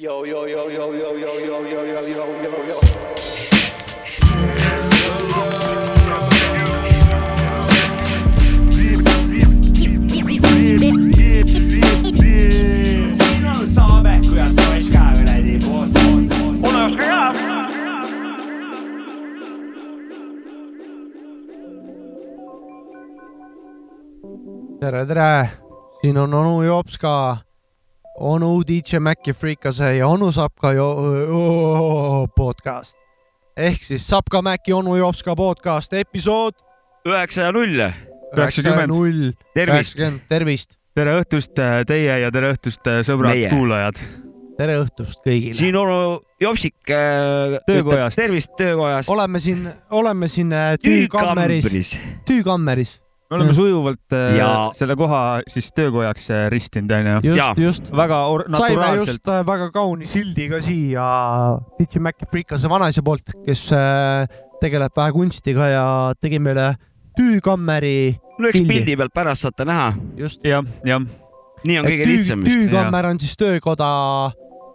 Yo, yo, yo, yo, yo, yo, yo, yo, yo, yo, yo, yo. tere, tere, siin on onu Jopska, onu DJ Maci Freekase ja onu Sapka jo- podcast ehk siis Sapka Maci onu Jopska podcast episood üheksa ja null. Üheksakümmend. tervist. tervist, tere õhtust äh, teie ja tere õhtust äh, sõbrad Meie. kuulajad. tere õhtust kõigile. siin onu Jopsik äh, Töökojast. ütleb tervist töökojast. oleme siin, oleme siin tüükammeris, tüükammeris, me oleme sujuvalt äh, Ja- selle koha siis töökojaks äh, ristinud, onju. Just, just. väga or- saime naturaalselt just. äh, väga kauni sildi ka siia DJ Maci Freekase vanaisa poolt, kes tegeleb vähe kunstiga ja tegi meile tüükammeri no eks pildi. pealt pärast saate näha. just. jah, jah. nii on kõige lihtsam vist. tüükammer on siis töökoda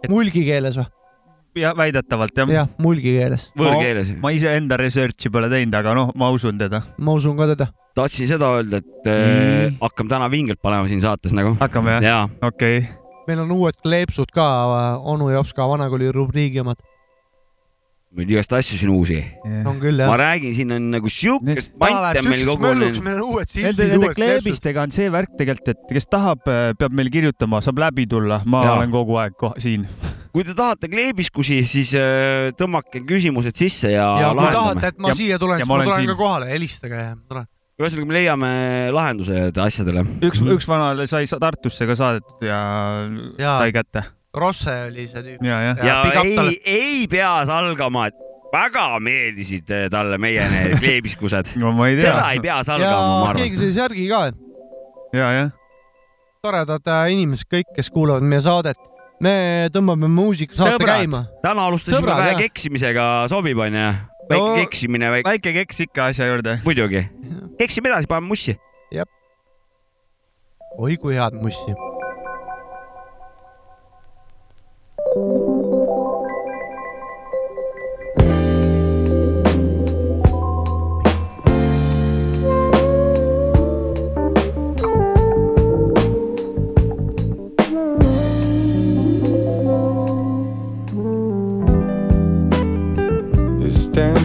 mulgi keeles või? ja väidetavalt jah. jah, mulgi keeles, võõrkeeles. ma iseenda research'i pole teinud, aga noh, ma usun teda. ma usun ka teda. Tahtsin seda öelda, et äh, Nii. hakkame täna vingelt panema siin saates nagu. hakkame jah? okei okay.. meil on uued kleepsud ka, onu Jopska vanakooli rubriigi omad, meil igast asju siin uusi. on küll ma jah. räägin, siin on nagu siukest mantte meil meil on uued Nende, kleebistega on see värk tegelikult, et kes tahab, peab meil kirjutama, saab läbi tulla, ma ja. olen kogu aeg koh siin. kui te tahate kleebiskusi, siis äh, tõmmake küsimused sisse ja, ja kui tahate, et ma Ja- siia tulen, siis ma ma tulen siin. ka kohale, helistage ja ma tulen. ühesõnaga, me leiame lahendused asjadele. üks üks vanale sai sa- Tartusse ka saadetud ja, ja. Sai kätte. Rosse oli see tüüp. ja. Ja ja talle. ei, ei pea salgama, et väga meeldisid äh, talle meie need kleebiskused. no ma ei tea seda. ei pea salgama, ma ja arvan. keegi sai särgi ka, ja, jah. toredad äh, inimesed kõik, kes kuulavad meie saadet. me tõmbame muusikasaate käima. täna alustasime Sõbrad, vähe jah. keksimisega, sobib onju? Väike No- keksimine, väike, väike keks ikka asja juurde. muidugi. keksime edasi, paneme mussi. oi kui head mussi.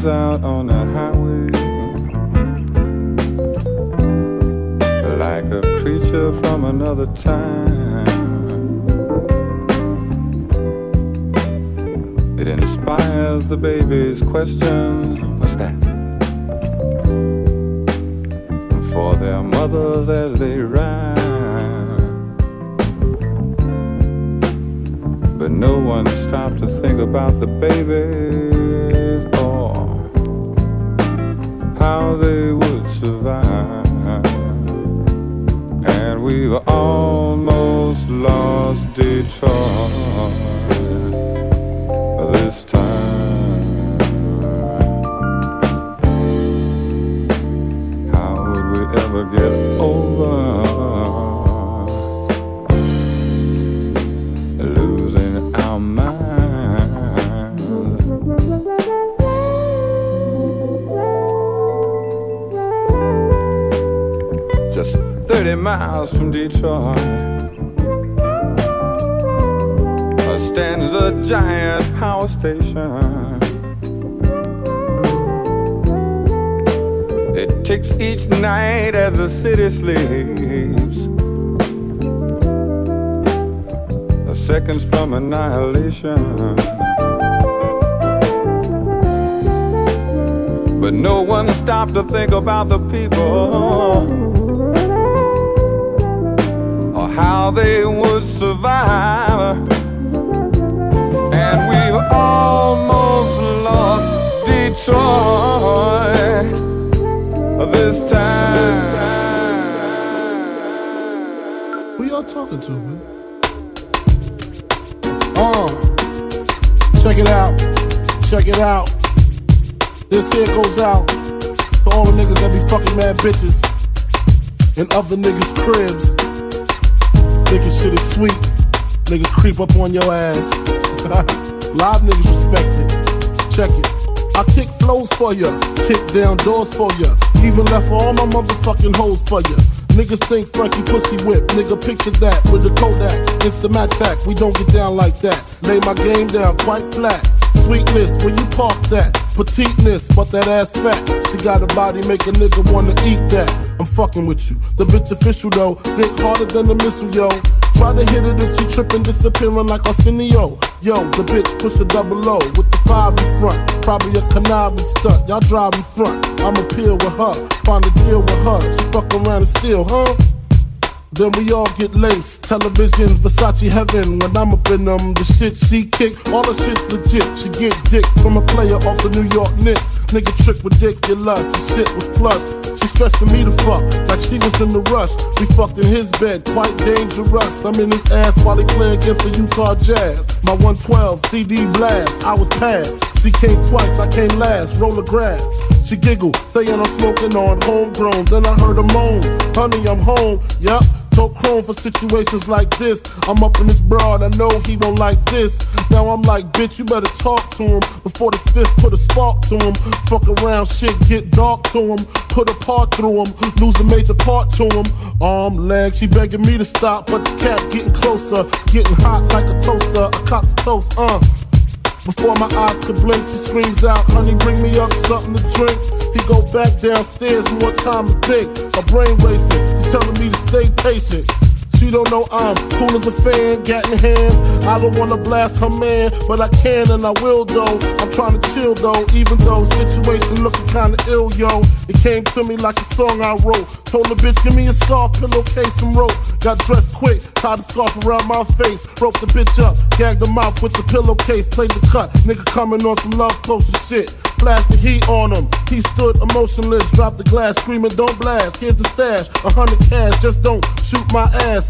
Out on the highway like a creature from another time. It inspires the baby's questions. What's that? For their mothers as they rhyme. But no one stopped to think about the babies how they would survive. And we've almost lost Detroit this time. How would we ever get over? 30 miles from Detroit stands a giant power station. It ticks each night as the city sleeps. The seconds from annihilation. But no one stopped to think about the people how they would survive. And we've almost lost Detroit this time. Who y'all talking to, man? Uh, check it out, check it out. This here goes out to all the niggas that be fucking mad bitches and other niggas' cribs. Thinking shit is sweet. Nigga creep up on your ass. Live niggas respect it. Check it. I kick flows for ya, kick down doors for ya, even left all my motherfucking hoes for ya. Niggas think Frankie pussy whip, nigga picture that with the Kodak, Instamatic. We don't get down like that. Lay my game down quite flat. Sweetness, where you park that? Petiteness, but that ass fat. She got a body, make a nigga wanna eat that. I'm fucking with you. The bitch official though, think harder than the missile, yo. Try to hit it if she trippin', disappearing like Arsenio. Yo, the bitch push a double O with the five in front. Probably a conniving stunt. Y'all drive in front. I'ma peel with her, find a deal with her. She fuck around and steal, huh? Then we all get laced. Televisions, Versace heaven. When I'm up in them, the shit she kick, all the shit's legit. She get dick from a player off the New York Knicks. Nigga trick ridiculous. The shit was plush. She stressing me to fuck like she was in the rush. We fucked in his bed, quite dangerous. I'm in his ass while he play against the Utah Jazz. My 112 CD blast, I was passed. She came twice, I came last. Roll the grass. She giggled, saying I'm smoking on homegrown. Then I heard her moan, honey, I'm home. Yup, told chrome for situations like this. I'm up in this broad, I know he don't like this. Now I'm like, bitch, you better talk to him before the fifth put a spark to him. Fuck around, shit get dark to him. Put a part through him, lose a major part to him. Arm, leg, she begging me to stop, but the cat getting closer, getting hot like a toaster. I cop the toast, uh. Before my eyes could blink, she screams out, honey, bring me up something to drink. He go back downstairs, more time to think. My brain racing, telling me to stay patient. She don't know I'm cool as a fan, gat in hand. I don't wanna blast her man, but I can and I will though. I'm trying to chill though, even though situation looking kinda ill, yo. It came to me like a song I wrote. Told the bitch, give me a scarf, pillowcase, and rope. Got dressed quick, tied the scarf around my face. Broke the bitch up, gagged her mouth with the pillowcase, played the cut. Nigga coming on some love potion shit. Flash the heat on him. He stood emotionless, dropped the glass, screaming, Don't blast. Here's the stash, a hundred cash, just don't shoot my ass,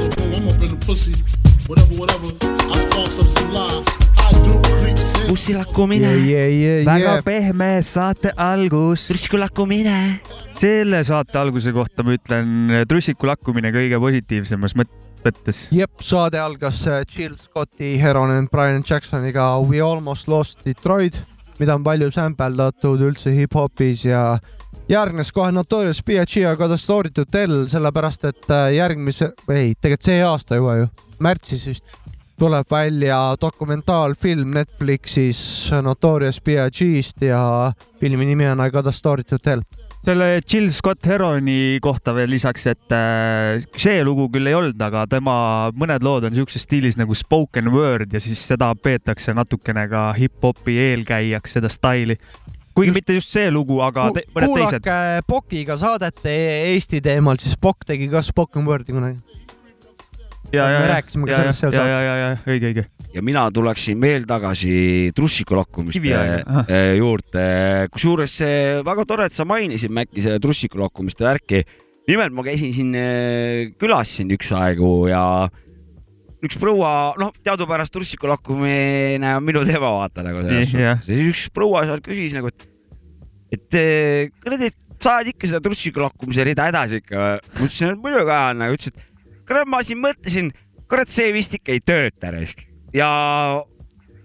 mine, yeah, yeah, väga yeah. pehme saate algus. trussiku mine. selle saate alguse kohta ma ütlen trussiku lakkumine kõige positiivsemas mõt- mõttes. jep, saade algas äh, Jill Scotti, Heron and Brian Jacksoniga We Almost Lost Detroit, mida on palju sämpeldatud üldse hip-hopis ja järgnes kohe Notorious B.I.G ja to Tell, sellepärast et äh, järgmise, ei, tegelikult see aasta juba ju, märtsis vist tuleb välja dokumentaalfilm Netflixis Notorious B.I.G-st ja filmi nimi on I to Tell. Selle Jill Scott Heroni kohta veel lisaks, et äh, see lugu küll ei olnud, aga tema mõned lood on siukses stiilis nagu spoken word ja siis seda peetakse natukene ka hip-hopi eelkäijaks, seda staili. kuigi Just- mitte just see lugu, aga te, mõned teised. kuulake Pokiga saadet E- Eesti teemal, siis Pokk tegi ka spoken word'i kunagi. ja, me ja, ja, rääkisime ka ja, sellest seal saates. ja, ja õige, õige. ja mina tuleksin veel tagasi trussiku lakkumiste eh, juurde. kusjuures see väga tore, et sa mainisid Mäkki selle trussiku lakkumiste värki. nimelt ma käisin siin eh, külas siin üks aegu ja üks proua, noh, teadupärast trussiku lakkumine on minu teema, vaata nagu selles suhtes. ja siis üks proua seal küsis nagu, et, et eh, kuradi, sa ajad ikka seda trussiku lakkumise rida edasi ikka ma ütlesin, et muidugi ajan, nagu ütles, et kurat, ma siin mõtlesin, kurat, see vist ikka ei tööta raisk. ja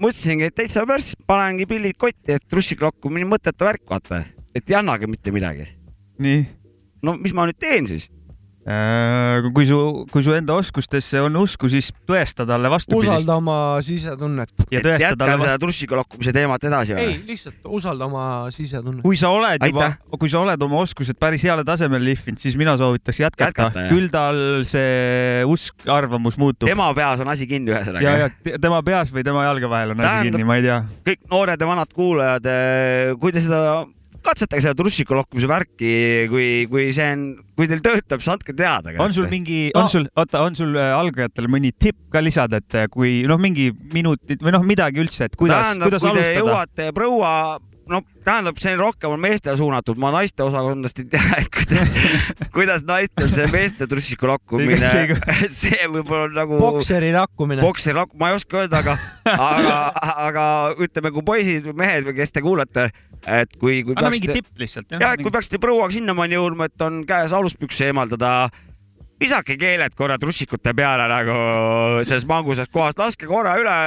mõtlesingi, et täitsa pärs, panengi pillid kotti, et trussiku lakkumine mõttetu värk, vaata, et ei annagi mitte midagi. nii. no mis ma nüüd teen siis? Kui su, kui su enda oskustesse on usku, siis tõesta talle vastupidist usalda oma sisetunnet. ja tõesta jätkan talle seda vastu. trussiku lakkumise teemat edasi ei lihtsalt usalda oma sisetunnet. kui sa oled juba Aitäh., kui sa oled oma oskused päris heale tasemele lihvinud, siis mina soovitaks jätkata, Jätkata, küll tal see usk, arvamus muutub. tema peas on asi kinni ja, ühesõnaga ja. te- tema peas või tema jalge vahel on asi Tähendab- kinni, ma ei tea. kõik noored ja vanad kuulajad, kui te seda katsetage seda trussiku lokkumise värki, kui, kui see on, kui teil töötab, siis andke teada. on sul mingi, on sul, oota, on sul äh, algajatele mõni tipp ka lisada, et äh, kui noh, mingi minutid või noh, midagi üldse, et kuidas, kuidas kui alustada? jõuate proua, no tähendab, see on rohkem on meestele suunatud, ma naiste osakondadest ei tea, et kuidas, kuidas naistel see meeste trussiku lokkumine Ega-, see võib-olla on nagu bokseri lakkumine. bokseri lakk, ma ei oska öelda, aga, aga, aga ütleme, kui poisid mehed või kes te kuulate, et kui, kui anna mingi tipp lihtsalt. jah, et kui peaksite prouaga sinnamaani jõudma, et on käes aluspükse eemaldada, visake keeled korra trussikute peale nagu selles mangusas kohas, laske korra üle,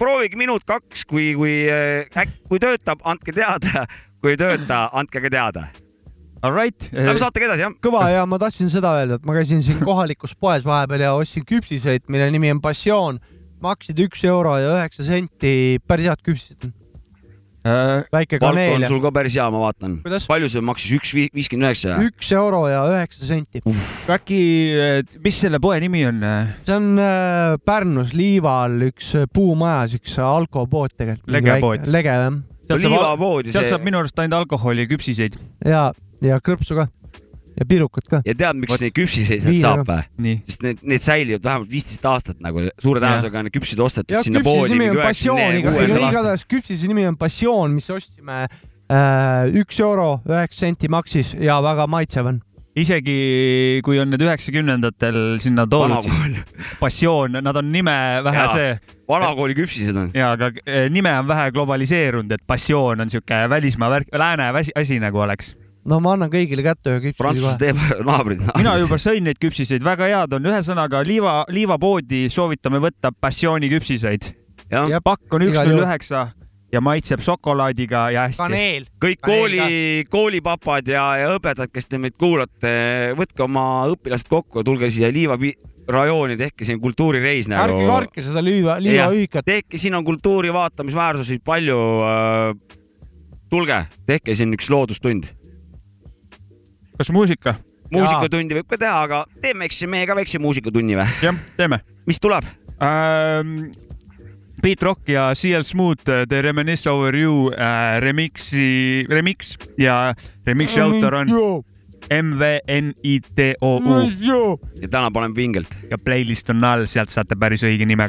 proovige minut-kaks, kui, kui äkki, kui töötab, andke teada, kui ei tööta, andke ka teada. All right. Lähme saatega edasi, jah. kõva ja ma tahtsin seda öelda, et ma käisin siin kohalikus poes vahepeal ja ostsin küpsiseid, mille nimi on Passioon. maksid üks euro ja üheksa senti, päris head küpsised. Väike palk kaneel on ja sul ka päris hea, ma vaatan. Palju see maksis, üks vi- viiskümmend üheksa? üks euro ja üheksa senti. äkki, mis selle poe nimi on? see on äh, Pärnus Liival üks äh, puumajas, üks alkopood tegelikult. Legepood. lege jah. liivapoodi sealt see saab minu arust ainult alkoholi ja küpsiseid. ja, ja krõpsu ka ja pirukat ka. ja tead, miks neid Viina saab või? sest need, need säilivad vähemalt viisteist aastat nagu suure tõenäosusega on need küpsid ostetud ja sinna poodi igatahes küpsise nimi on Passioon, mis ostsime äh, üks euro üheksa senti maksis ja väga maitsev on. isegi kui on need üheksakümnendatel sinna toodud, siis passioon, nad on nime vähe Jaa. see vanakooli küpsised on. ja aga eh, nime on vähe globaliseerunud, et passioon on siuke välismaa värk, lääne asi nagu oleks. No ma annan kõigile kätte ühe küpsise Prantsuse kohe. teeb naabrid. mina juba sõin neid küpsiseid, väga head on, ühesõnaga liiva, liivapoodi soovitame võtta passiooni küpsiseid. pakk on üks null üheksa ja maitseb šokolaadiga ja hästi. kaneel. kõik Kanel kooli, koolipapad ja, ja õpetajad, kes te meid kuulate, võtke oma õpilased kokku ja tulge siia Liiva rajooni, tehke siin kultuurireis ärge nagu. kartke seda liiva, liivaühikat. tehke, siin on kultuuri vaatamisväärsusi palju äh,. tulge, tehke siin üks loodustund. Kas muusika? muusikatundi võib ka teha, aga teeme eks meie ka väikse muusikatunni või? jah, teeme mis tuleb? ähm,. Beat Rock ja CL Smooth, The Reminisce Over You äh, remixi, remix ja remixi autor on MVNITOU ja täna paneme pingelt. ja playlist on all, sealt saate päris õige nime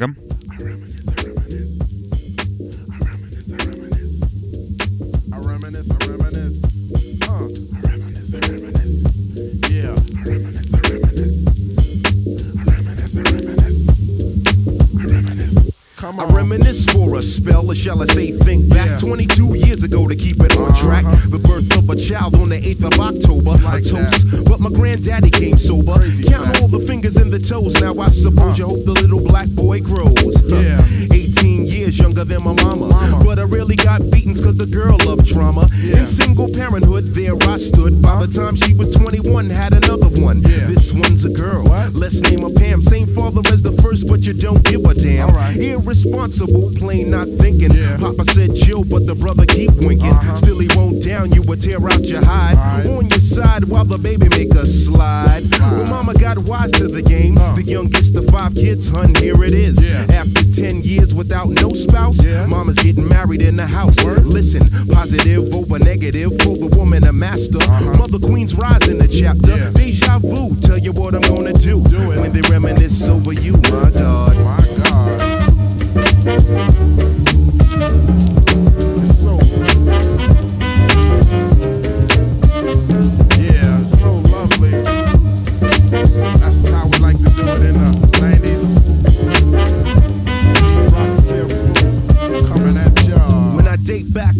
Come I reminisce for a spell, or shall I say, think back Yeah. 22 years ago to keep it on track. Uh-huh. The birth of a child on the 8th of October, like a toast. But my granddaddy came sober. Crazy Count fact. all the fingers and the toes. Now I suppose Uh. you hope the little black boy grows. Yeah. 18 years younger than my mama. Mama. But I really got beatings cause the girl loved trauma. Yeah. In single parenthood, there I stood. By the time she was 21, had another one. Yeah. This one's a girl. What? Let's name her Pam. Same father as the first, but you don't give a damn. Alright. Irresponsible, plain not thinking. Yeah. Papa said chill, but the brother keep winking. Uh-huh. Still he won't down you would tear out your hide. Alright. On your side while the baby make a slide. Slide. Well, mama got wise to the game. Uh. The youngest of five kids, hun, here it is. After 10 years without no spouse, Yeah. mama's getting married in the house. Word. Listen, positive over negative for the woman a master. Uh-huh. Mother Queen's rise in the chapter. Yeah. Deja vu, tell you what I'm gonna do. Do it. When they reminisce over you, my God. My God.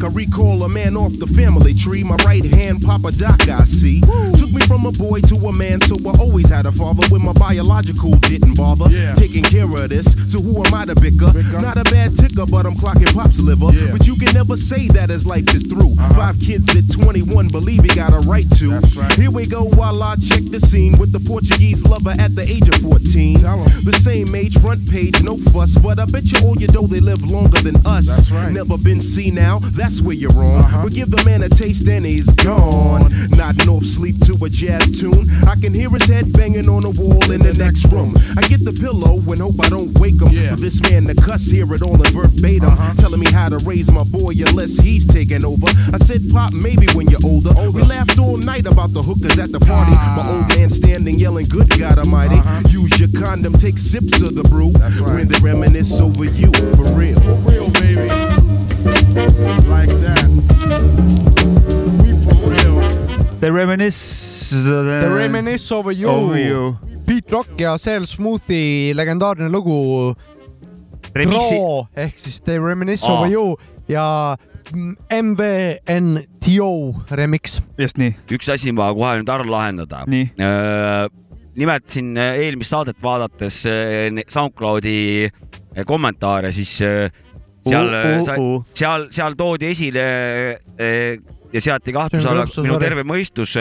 I recall a man off the family tree. My right hand, Papa Doc, I see. Took me from a boy to a man, so I always had a father when my biological didn't bother. Yeah. Taking care of this, so who am I to bicker? Bicker. Not a bad ticker, but I'm clocking Pop's liver. Yeah. But you can never say that as life is through. Uh-huh. Five kids at 21, believe he got a right to. That's right. Here we go while I check the scene with the Portuguese lover at the age of 14. Tell 'em. The same age, front page, no fuss, but I bet you all you know they live longer than us. That's right. Never been seen now, that's where you're wrong. Uh-huh. But give the man a taste and he's gone. Nodding off sleep to a jazz tune. I can hear his head banging on the wall in the next room. I get the pillow and hope I don't wake him. For this man to cuss, hear it all in verbatim. Uh-huh. Telling me how to raise my boy unless he's taking over. I said, Pop, maybe when you're older. We laughed all night about the hookers at the party. Ah. My old man standing yelling, Good God Almighty. Uh-huh. Use your condom, take sips of the brew. When they reminisce over you, for real. For real, baby. Like that. We for real. The Reminisce. The Reminisce over you, Over you. Beat Rock ja Sel Smoothie legendaarne lugu Draw ehk siis The Reminisce Aa. over you ja MVNTO remix. just nii. üks asi ma kohe nüüd ära lahendada. Nii. nimelt siin äh, eelmist saadet vaadates äh, SoundCloudi äh, kommentaare, siis äh, seal Uh, uh, uh., seal, seal toodi esile äh, ja seati kahtluse alla minu terve mõistus.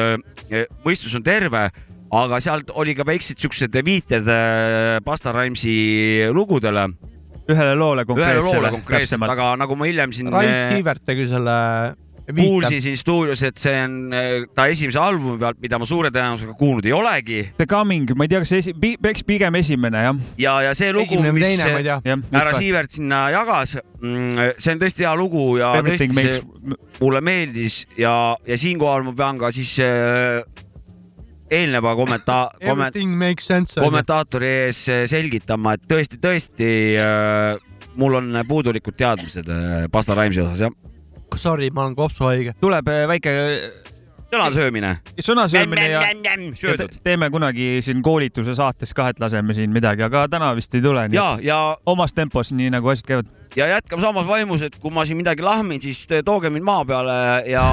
mõistus on terve, aga sealt oli ka väiksed siuksed viited äh, Basta Rhymesi lugudele, ühele loole ühele konkreetsele. loole konkreetselt, aga nagu ma hiljem siin Rait äh, Siivert tegi selle kuulsin siin stuudios, et see on äh, ta esimese albumi pealt, mida ma suure tõenäosusega kuulnud ei olegi The Coming, ma ei tea, kas esi-, peaks pigem esimene jah. ja, ja see lugu, mis härra Siivert sinna jagas, see on tõesti hea lugu ja Everything tõesti see makes, mulle meeldis ja, ja siinkohal ma pean ka siis äh, eelneva kommenta-, komment-, kommentaatori ees selgitama, et tõesti, tõesti äh, mul on puudulikud teadmised äh, Basta Rhymesi osas jah. Sorry, ma olen kopsuhaige. tuleb äh, väike sõnasöömine. sõnasöömine ja, ja te-. teeme kunagi siin koolituse saates ka, et laseme siin midagi, aga täna vist ei tule, nii ja, ja omas tempos, nii nagu asjad käivad. ja jätkame samas vaimus, et kui ma siin midagi lahmin, siis tooge mind maa peale ja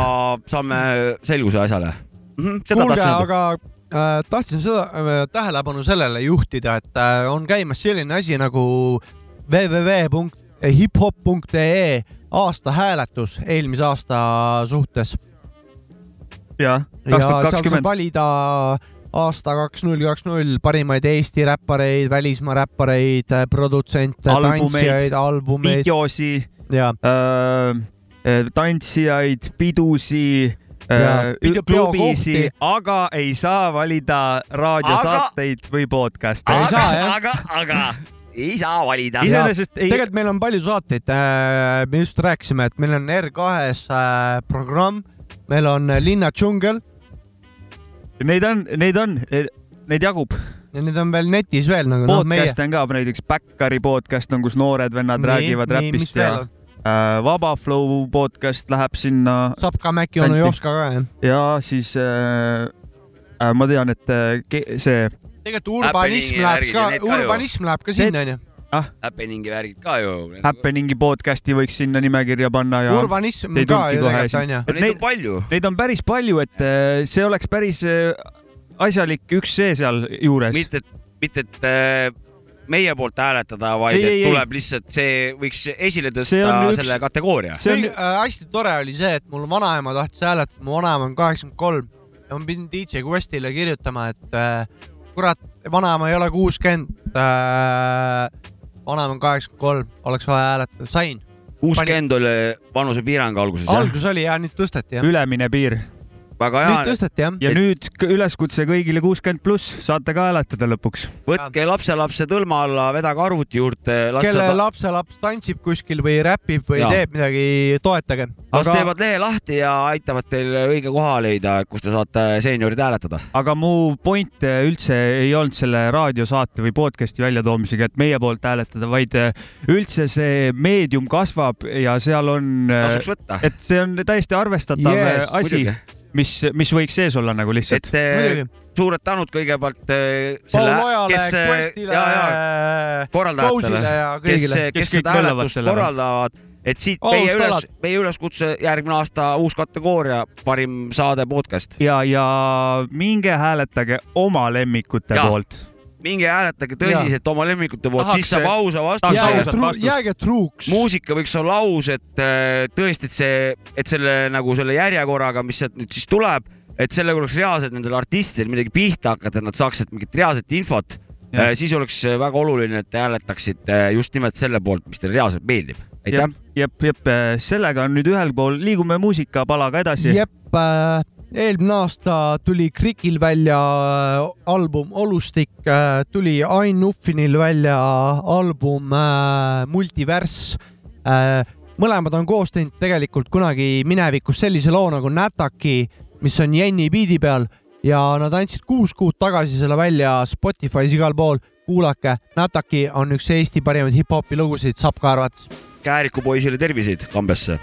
saame selguse asjale mm. -hmm, seda kuulge, aga äh, tahtsin seda äh, tähelepanu sellele juhtida, et äh, on käimas selline asi nagu www.hiphop.ee aasta hääletus eelmise aasta suhtes. jah, ja kaks tuhat kakskümmend. valida aasta kaks null kaks null parimaid Eesti räppareid, välismaa räppareid, produtsente, tantsijaid, albumeid videosi ja äh,, tantsijaid, pidusi Ja, äh, klubisi aga ei saa valida raadiosaateid või podcast'e. Ei saa, jah. aga, aga ei saa valida. iseenesest ei, tegelikult meil on palju saateid, me just rääkisime, et meil on R2-s äh, programm, meil on Linna džungel neid on, neid on, neid jagub. ja need on veel netis veel nagu noh, meie. podcast on ka näiteks Backari podcast on, kus noored vennad räägivad räpist ja äh, Vaba Flow podcast läheb sinna saab ka Mäkki onu Kanti. Jopska ka jah. ja siis äh, äh, ma tean, et äh, see tegelikult urbanism läheb ka urbanism läheb ka sinna onju. Happeningi värgid ka ju. Happeningi podcast'i võiks sinna nimekirja panna ja urbanism ka ju tegelikult onju. Neid on, palju. neid on päris palju, et äh, see oleks päris äh, asjalik üks see seal juures. mitte, mitte, et äh, meie poolt hääletada, vaid Ei, et ei, ei. tuleb lihtsalt see võiks esile tõsta üks- selle kategooria. see on äh, hästi tore oli see, et mul vanaema tahtis hääletada, mu vanaema on kaheksakümmend kolm ja ma pidin DJ Questile kirjutama, et äh, kurat, vanaema ei ole kuuskümmend. Äh,, vanaema on kaheksakümmend kolm, oleks vaja hääletada, sain. kuuskümmend oli vanusepiirang alguses jah, algus oli ja nüüd tõsteti jah. ülemine piir väga nüüd hea. tõsteti jah. ja nüüd k- üleskutse kõigile kuuskümmend pluss, saate ka hääletada lõpuks. võtke lapselapse tõlma alla, vedage arvuti juurde, kelle ta, lapselaps tantsib kuskil või räpib või Jaa. teeb midagi, toetage. las Aga- teevad lehe lahti ja aitavad teil õige koha leida, kus te saate seeniorid hääletada. aga mu point äh, üldse ei olnud selle raadiosaate või podcast'i väljatoomisega, et meie poolt hääletada, vaid äh, üldse see meedium kasvab ja seal on, tasuks võtta. et see on täiesti arvestatav yes, asi, mis, mis võiks sees olla nagu lihtsalt. et eh, suured tänud kõigepealt eh, selle, kes, Questile ja, ja, korraldajatele, ja kes, kes Kes seda hääletust korraldavad, et siit meie üles meie üleskutse järgmine aasta uus kategooria, parim saade podcast. ja, ja minge hääletage oma lemmikute Jaa. poolt. Minge hääletage tõsiselt oma lemmikute poolt, siis saab ausa tahaks vastuse jääge tru-, jääge truuks. muusika võiks olla aus, et äh, tõesti, et see, et selle nagu selle järjekorraga, mis sealt nüüd siis tuleb, et sellega oleks reaalselt nendel artistidel midagi pihta hakata, et nad saaksid mingit reaalset infot. Jah. siis oleks väga oluline, et te hääletaksite just nimelt selle poolt, mis teile reaalselt meeldib. aitäh. jep, jep, sellega on nüüd ühel pool, liigume muusikapalaga edasi. jep äh,, eelmine aasta tuli Krikil välja äh, album Olustik äh,, tuli Ain Nuffinil välja album äh, Multiverss äh,. mõlemad on koos teinud tegelikult kunagi minevikus sellise loo nagu Nätaki, mis on Jenny biidi peal ja nad andsid kuus kuud tagasi selle välja Spotify's igal pool. kuulake, Nätaki on üks Eesti parimaid hip-hopi lugusid Sapka arvates. Kääriku poisile terviseid Kambjasse.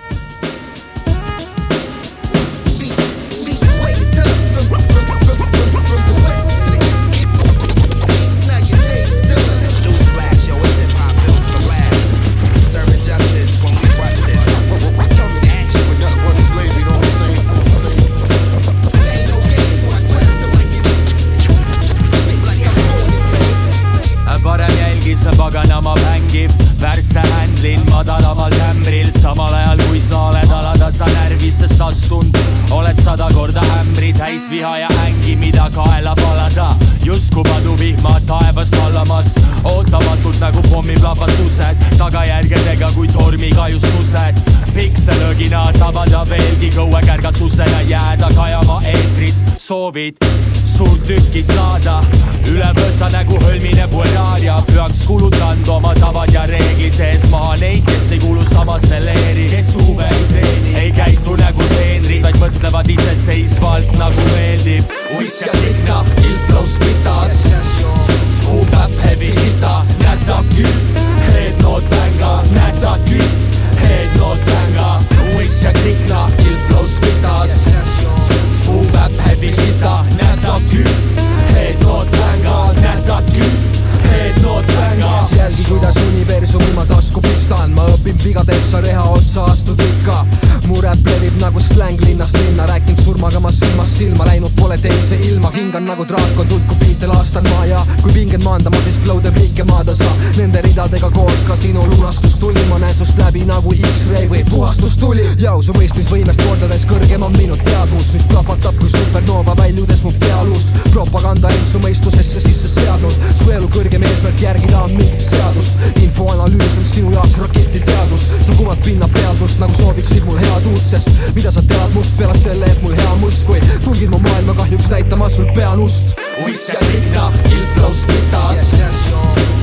Soovid. Suurt tükki saada, üle võtta nägu hõlmine Bulgaaria, pühaks kulutanud oma tavad ja reeglid ees maha neid, kes ei kuulu samasse leeri, kes huve ei teeni, ei käitu nagu teenrid, vaid mõtlevad iseseisvalt nagu meeldib. uiss ja tikna, iltlaus pitas, kuupäev heavy hita, nätaki, head not bänga, nätaki, head not bänga, uiss ja tikna, iltlaus pitas, kuupäev heavy hita, nätaki, head not bänga, nätaki, head not bänga. jälgi, kuidas universumi ma tasku pistan, ma õpin vigadesse reha otsa astud ikka. Mu räpp levib nagu släng linnast linna, rääkinud surmaga ma silmast silma läinud pole teise ilma, hingan nagu draakon, tulku biite laastan ma ja kui pinged maandama, siis flow teeb riike maada sa. Nende ridadega koos ka sinu lunastus tuli, ma näen sust läbi nagu X-ray või puhastus tuli. jau su mõistmisvõimest kordades kõrgem on minu teadvus, mis plahvatab kui supernova väljudes mu pealuust. propaganda end su mõistusesse sisse seadnud, su elu kõrgem eesmärk järgida on mingit seadust. infoanalüüs on sinu jaoks raketiteadus, sa kuvad pinnapealsust nagu sooviksid mul head uut, sest mida sa tead must peale selle, et mul hea must või tulgid mu maailma kahjuks näitama sul pealust. uiss ja tikna, iltlaus pitas,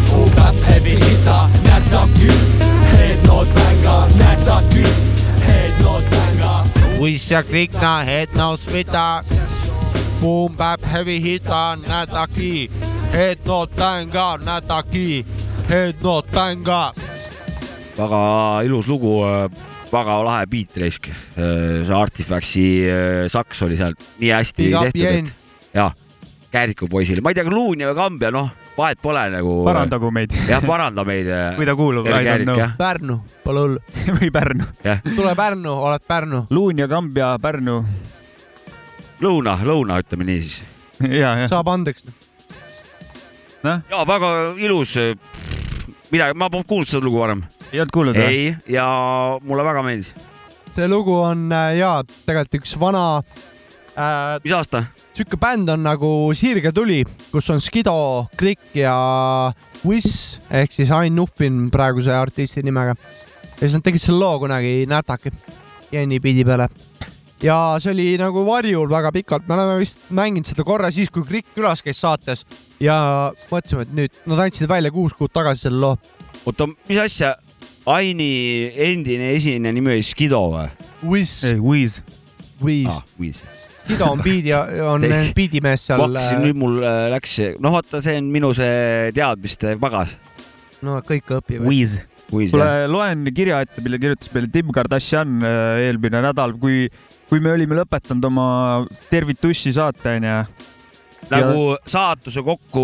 kuupäev heavy hita, nätaki, head not bänga, nätaki, head not bänga. Wish ja klikna, head no spita. Boom bap heavy hita, nätaki. Head not bänga, nätaki. Head not bänga. väga ilus lugu, väga lahe beat raisk. see Artifactsi äh, saks oli seal nii hästi Big tehtud, et. jah, Kääriku poisile, ma ei tea, kas Luunja või Kambja, noh, vahet pole nagu. parandagu meid, jah, paranda meid. kui ta kuulub, I don't know. Pärnu, pole hullu. või Pärnu. tule Pärnu, oled Pärnu. Luun ja Kambja, Pärnu. lõuna, lõuna, ütleme nii siis. saab andeks. ja väga ilus. midagi, ma polnud kuulnud seda lugu varem. Ei olnud kuulnud või? ei, ja mulle väga meeldis. see lugu on äh, jaa, tegelikult üks vana äh,. mis aasta? sihuke bänd on nagu Sirge tuli, kus on Skido, Klikk ja Wiss ehk siis Ain Nuffin praeguse artisti nimega. ja siis nad tegid selle loo kunagi Nätaki Jenny biidi peale. ja see oli nagu varjul väga pikalt, me oleme vist mänginud seda korra siis, kui Klikk külas käis saates ja mõtlesime, et nüüd nad andsid välja kuus kuud tagasi selle loo. oota, mis asja? Aini endine esineja nimi oli Skido või? Ei, Wiz. Wiss ah,. Wiz. Skido on biidi, on biidimees ma seal. hakkasin, nüüd mul äh, läks, no vaata, see on minu see teadmiste pagas. no kõik õpivad. Wiz. Wiz kuule loen kirja ette, mille kirjutas meile Tim Kardashian äh, eelmine nädal, kui, kui me olime lõpetanud oma Tervitussi saate onju. Nagu saatuse kokku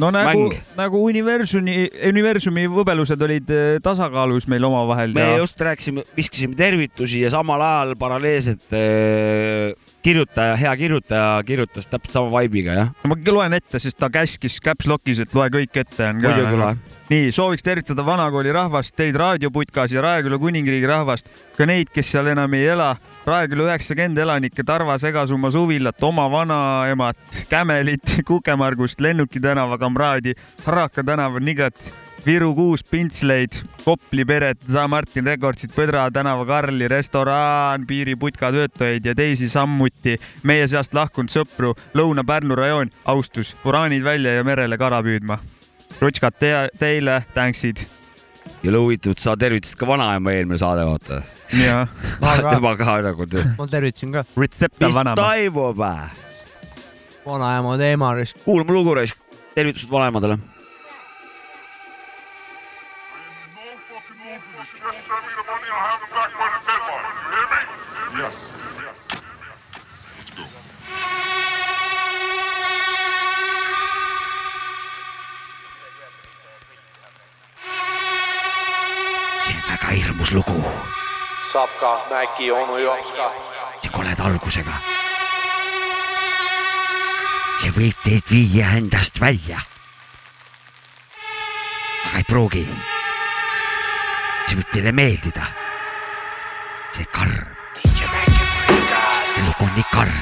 no nagu nagu universumi, universumi võbelused olid äh, tasakaalus meil omavahel me ja just rääkisime, viskasime tervitusi ja samal ajal paralleelselt äh, kirjutaja, hea kirjutaja kirjutas täpselt sama vibe'iga jah. ma loen ette, sest ta käskis caps lock'is, et loe kõik ette. muidugi loe. nii, sooviks tervitada vanakooli rahvast, teid raadioputkas ja Raeküla kuningriigi rahvast, ka neid, kes seal enam ei ela. Raeküla üheksakümmend elanikke, Tarva Segasuma suvilat, oma vanaemat, Kämelit, Kukemargust, Lennuki tänava kamraadi, Haraka tänava Nigat Viru kuus pintsleid, Kopli peret, Martin Rekordsid, Põdra tänava Karli restoraan, piiriputka töötajaid ja teisi samuti meie seast lahkunud sõpru, Lõuna-Pärnu rajoon, austus, uraanid välja ja merele kala püüdma. rutskad te teile, tänksid. ja huvitav, sa tervitasid ka vanaema eelmine saade, vaata. tema ka nagu. ma tervitasin ka. mis vanaema. toimub? vanaema teema kuulame lugu raisk, tervitused vanaemadele. Yes. see on väga hirmus lugu, Sapka, Mäki, onu Jops ka. see koleda algusega. see võib teid viia endast välja. aga ei pruugi. see võib teile meeldida. See karm. see lugu on nii karm.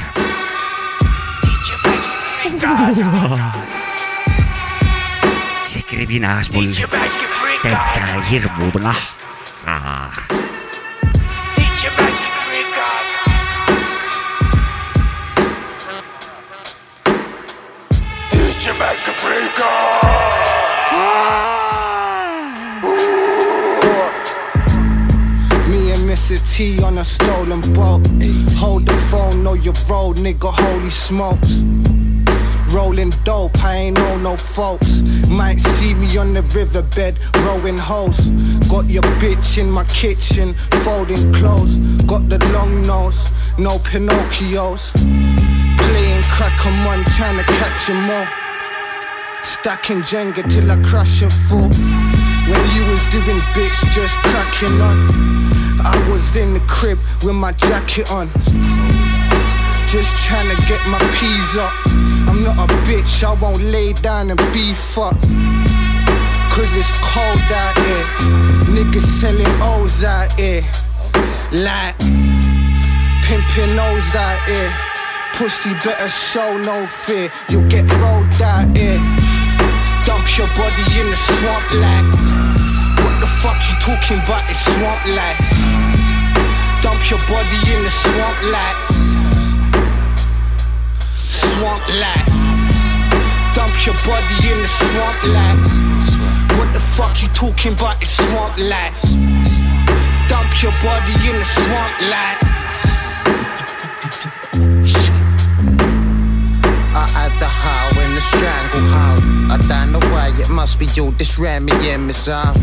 see kribinaas mul täitsa hirmu nahka. T on a stolen boat. Hold the phone, know your road, nigga. Holy smokes. Rolling dope, I ain't know no folks. Might see me on the riverbed, rowing hoes. Got your bitch in my kitchen, folding clothes. Got the long nose, no Pinocchios. Playing crack on one, trying to catch 'em all. Stacking Jenga till I crash and fall. When you was doing bitch, just cracking on. I was in the crib with my jacket on. Just trying to get my peas up. I'm not a bitch, I won't lay down and beef up. Cause it's cold out here. Niggas selling O's out here. Like pimping O's out here. Pussy better show no fear. You'll get rolled out here. Dump your body in the swamp like. What the fuck you talking about? It's swamp life. Dump your body in the swamp life. Swamp life. Dump your body in the swamp life. What the fuck you talking about? It's swamp life. Dump your body in the swamp life. How and the strangle how. I don't know why it must be you, this Remy in me son.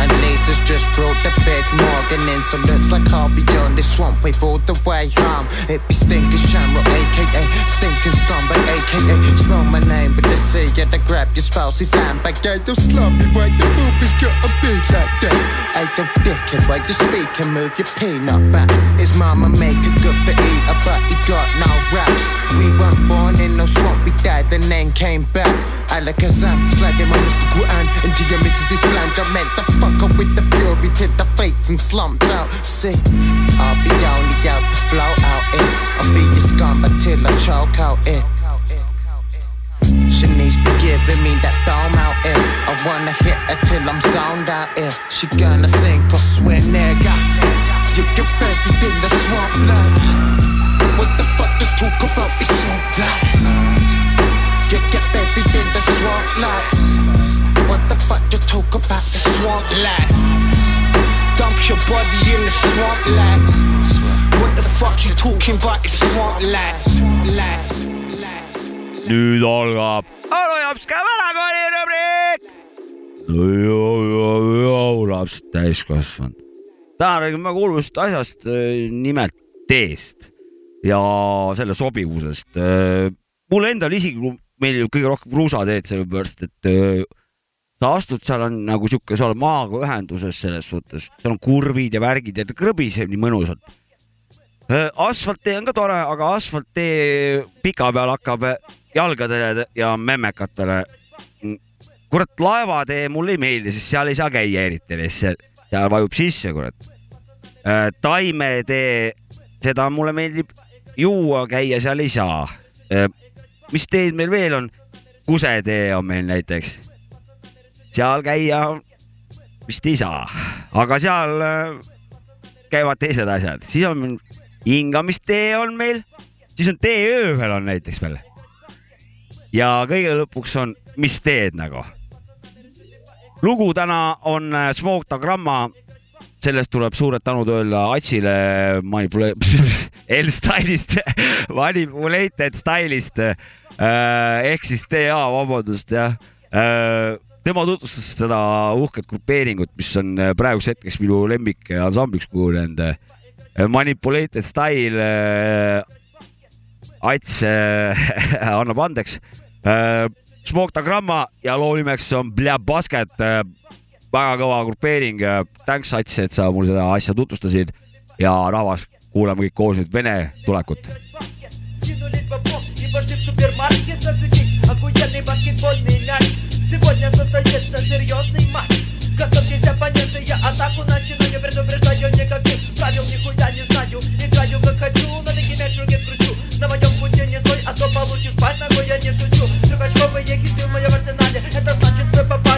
And lasers just brought the big Morgan in, so looks like I'll be on this swamp wave all the way home. It be stinking Shamrock, aka stinking scumbag, aka spell my name, but they say yeah, they grab your spouse's handbag. Yeah, don't slum me, why the boobies got a big like that? Hey, yo, dickhead, why you speak and move your peanut back? His mama make it good for eater, but he got no raps. We weren't born in no swamp, we died and then came back. Alakazam, sliding my Mr. Guan into your missus's flange. I meant the fucker with the fury till the faith and slumped out. See, I'll be only out to flow out in. I'll be your scum until I choke out in. She needs be giving me that dome out in. I wanna hit her till I'm zoned out in. She gonna sink or swim, nigga. You in the swamp land. Life. Dump your body in the swamp life. What the fuck you talking about? It's swamp life. Life. nüüd algab Anu Jops ka vanakooli rubriik. lapsed täiskasvanud. täna räägime väga olulisest asjast, nimelt teest ja selle sobivusest. mulle endale isiklikult meeldib kõige rohkem kruusateed, sellepärast et öö, sa astud seal on nagu sihuke, sa oled maaga ühenduses selles suhtes, seal on kurvid ja värgid ja ta krõbiseb nii mõnusalt. asfalttee on ka tore, aga asfalttee pikapeal hakkab jalgadele ja memmekatele. kurat, laevatee mulle ei meeldi, sest seal ei saa käia eriti lihtsalt, seal vajub sisse, kurat. taimetee, seda mulle meeldib juua, käia seal ei saa. mis teed meil veel on? kusetee on meil näiteks. Seal käia vist ei saa, aga seal äh, käivad teised asjad, siis on hingamistee on meil, siis on tee öövel on näiteks veel. ja kõige lõpuks on, mis teed nagu. lugu täna on äh, Smoketagramma, sellest tuleb suured tänud öelda Atsile manipule-, L-Stylist, Manipulated Stylist ehk siis TA, vabandust jah tema tutvustas seda uhket grupeeringut , mis on äh, praeguseks hetkeks minu lemmikansambliks kujunenud . Manipulated Style , Ats äh, annab andeks . Smoketagramma ja loo nimeks on Bля Basket . väga kõva grupeering . Thanks Ats , et sa mul seda asja tutvustasid ja rahvas , kuulame kõik koos nüüd Vene tulekut . Скинулись в обмон и пошли в супермаркет зацепить Охуенный баскетбольный мяч Сегодня состоится серьезный матч. Готовьтесь, оппоненты, я атаку начинаю Предупреждаю никаких правил нихуя не знаю. Играю как хочу, на ноги мяч в руке кручу. На моем пути не стой, а то получишь пасть Нахуй я не шучу. Трехочковые хиты в моем арсенале Это значит вы попали,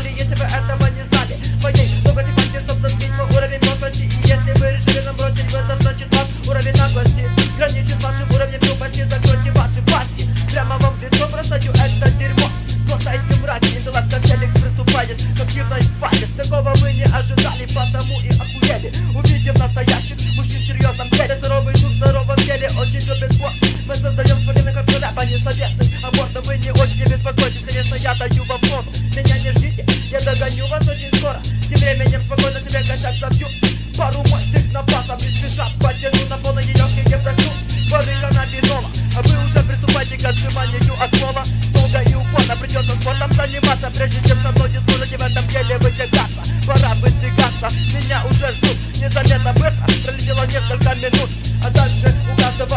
ожидали, потому и охуели. Увидев настоящих мужчин в серьезном деле Здоровый дух здоровом теле, очень любит спорт. Мы создаем современный как рэпа несловесный Аборт, но вы не очень не беспокойтесь Конечно, я даю вам фон Меня не ждите, я догоню вас очень скоро. Тем временем спокойно себе косяк забью. Пару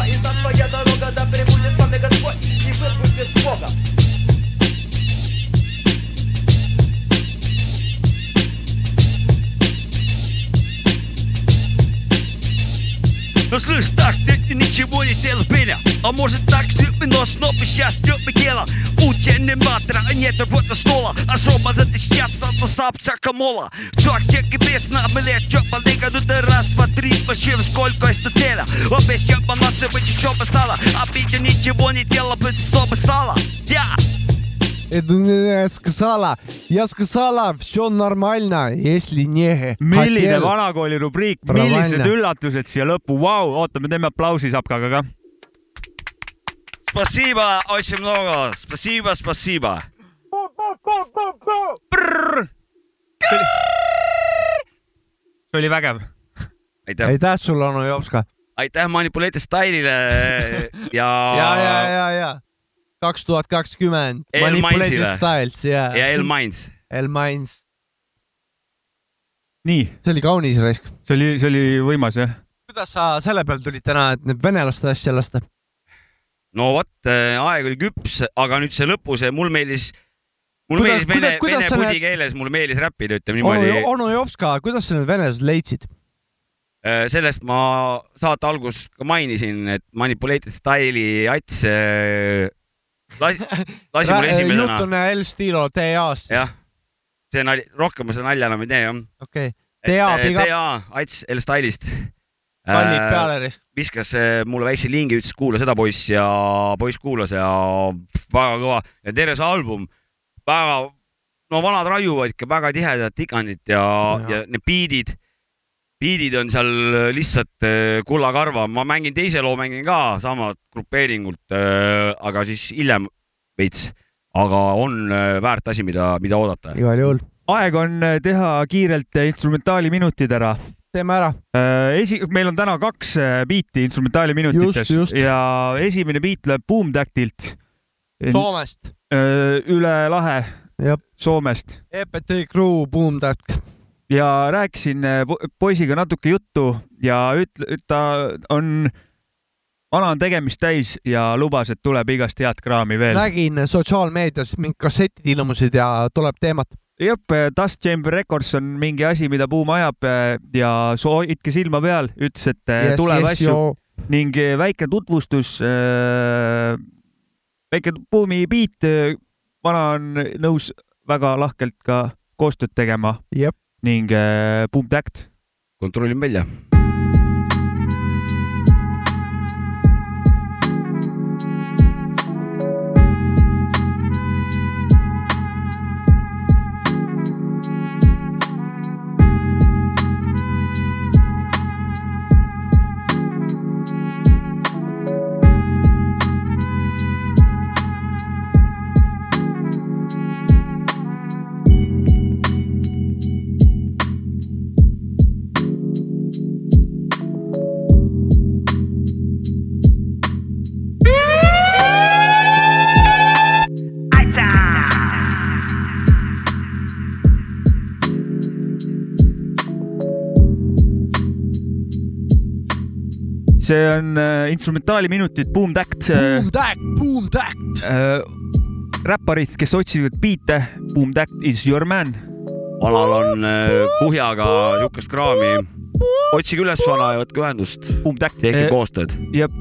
из нас своя Пеня А может так, стюпи нос, но сейчас стюпи тело Учение матра, нет работы стола А жоба да ты сейчас статус сапчака мола Чувак, чек и без на блядь, чё полига, ну ты раз, два, три, почему сколько из теля Опять чё носы, вы чё писала А Петя ничего не делал, быть сто писала Я! Я сказала, я сказала, все нормально, если не milline vanakooli rubriik , millised Правильно. üllatused siia lõppu , vau , oota , me teeme aplausi Sapkaga ka . Спасибо очень много, спасибо, спасибо see oli vägev . aitäh , aitäh sulle , onu Jopska . aitäh Manipulated Style'ile ja ja , ja , ja , ja kaks tuhat kakskümmend . El Manipulated Mainsile. Styles ja . ja El Mainz . El Mainz . nii , see oli kaunis raisk . see oli , see oli võimas jah . kuidas sa selle peale tulid täna , et need venelaste asja lasta ? No vot, aeg oli küps, aga nüüd see lõpu, see mul meeldis, mulle Kuidas- meeldis vene vene pudi need- keeles, mulle meeldis räppida, ütleme niimoodi., onu Jopska, kuidas sa need venelased leidsid? sellest ma saate alguses ka mainisin, et Manipulated Style'i Ats äh, lasi, lasi mul jutt esimesena. on El Stilo TA-st. jah, see nali, rohkem ma seda nalja enam ei tee jah. okei, TA, big up, TA, Ats El Style'ist. Kallid peale raisk. viskas äh, mulle väikse lingi, ütles kuula seda poiss ja poiss kuulas ja pff, väga kõva ja terve see album väga, no vanad raiuvad ikka väga tihedat tikandit ja, ja., ja need biidid, biidid on seal lihtsalt äh, kullakarva, ma mängin teise loo mängin ka samalt grupeeringult, aga siis hiljem veits, aga on äh, väärt asi, mida, mida oodata. igal juhul. aeg on äh, teha kiirelt instrumentaali minutid ära. Teeme ära. esi, meil on täna kaks äh, biiti instrumentaali minutites Just, just. ja esimene biit tuleb Boom Tactilt. Soomest. üle lahe. Soomest EPT Crew Boom Tack. ja rääkisin äh, po- poisiga natuke juttu ja ütle, ta on, vana on tegemist täis ja lubas, et tuleb igast head kraami veel. nägin sotsiaalmeedias mingid kassetid ilmusid ja tuleb teemat. jah, Dust Chamber Records on mingi asi, mida Boom ajab äh, ja soo- hoidke silma peal, ütles, et yes, Yes, tuleb yes, asju ning väike tutvustus äh,, väike Boomi beat, vana on nõus väga lahkelt ka koostööd tegema Jep. ning äh, Boom Tact. kontrollin välja. See on äh, instrumentaaliminutid Boom Tact. Boom Tact, Boom Tact. äh, räpparid, kes otsivad biite, Boom Tact is your man. vanal on äh, kuhjaga niisugust kraami. otsige üles vana ja võtke ühendust. Boom Tact. tehke koostööd. jep,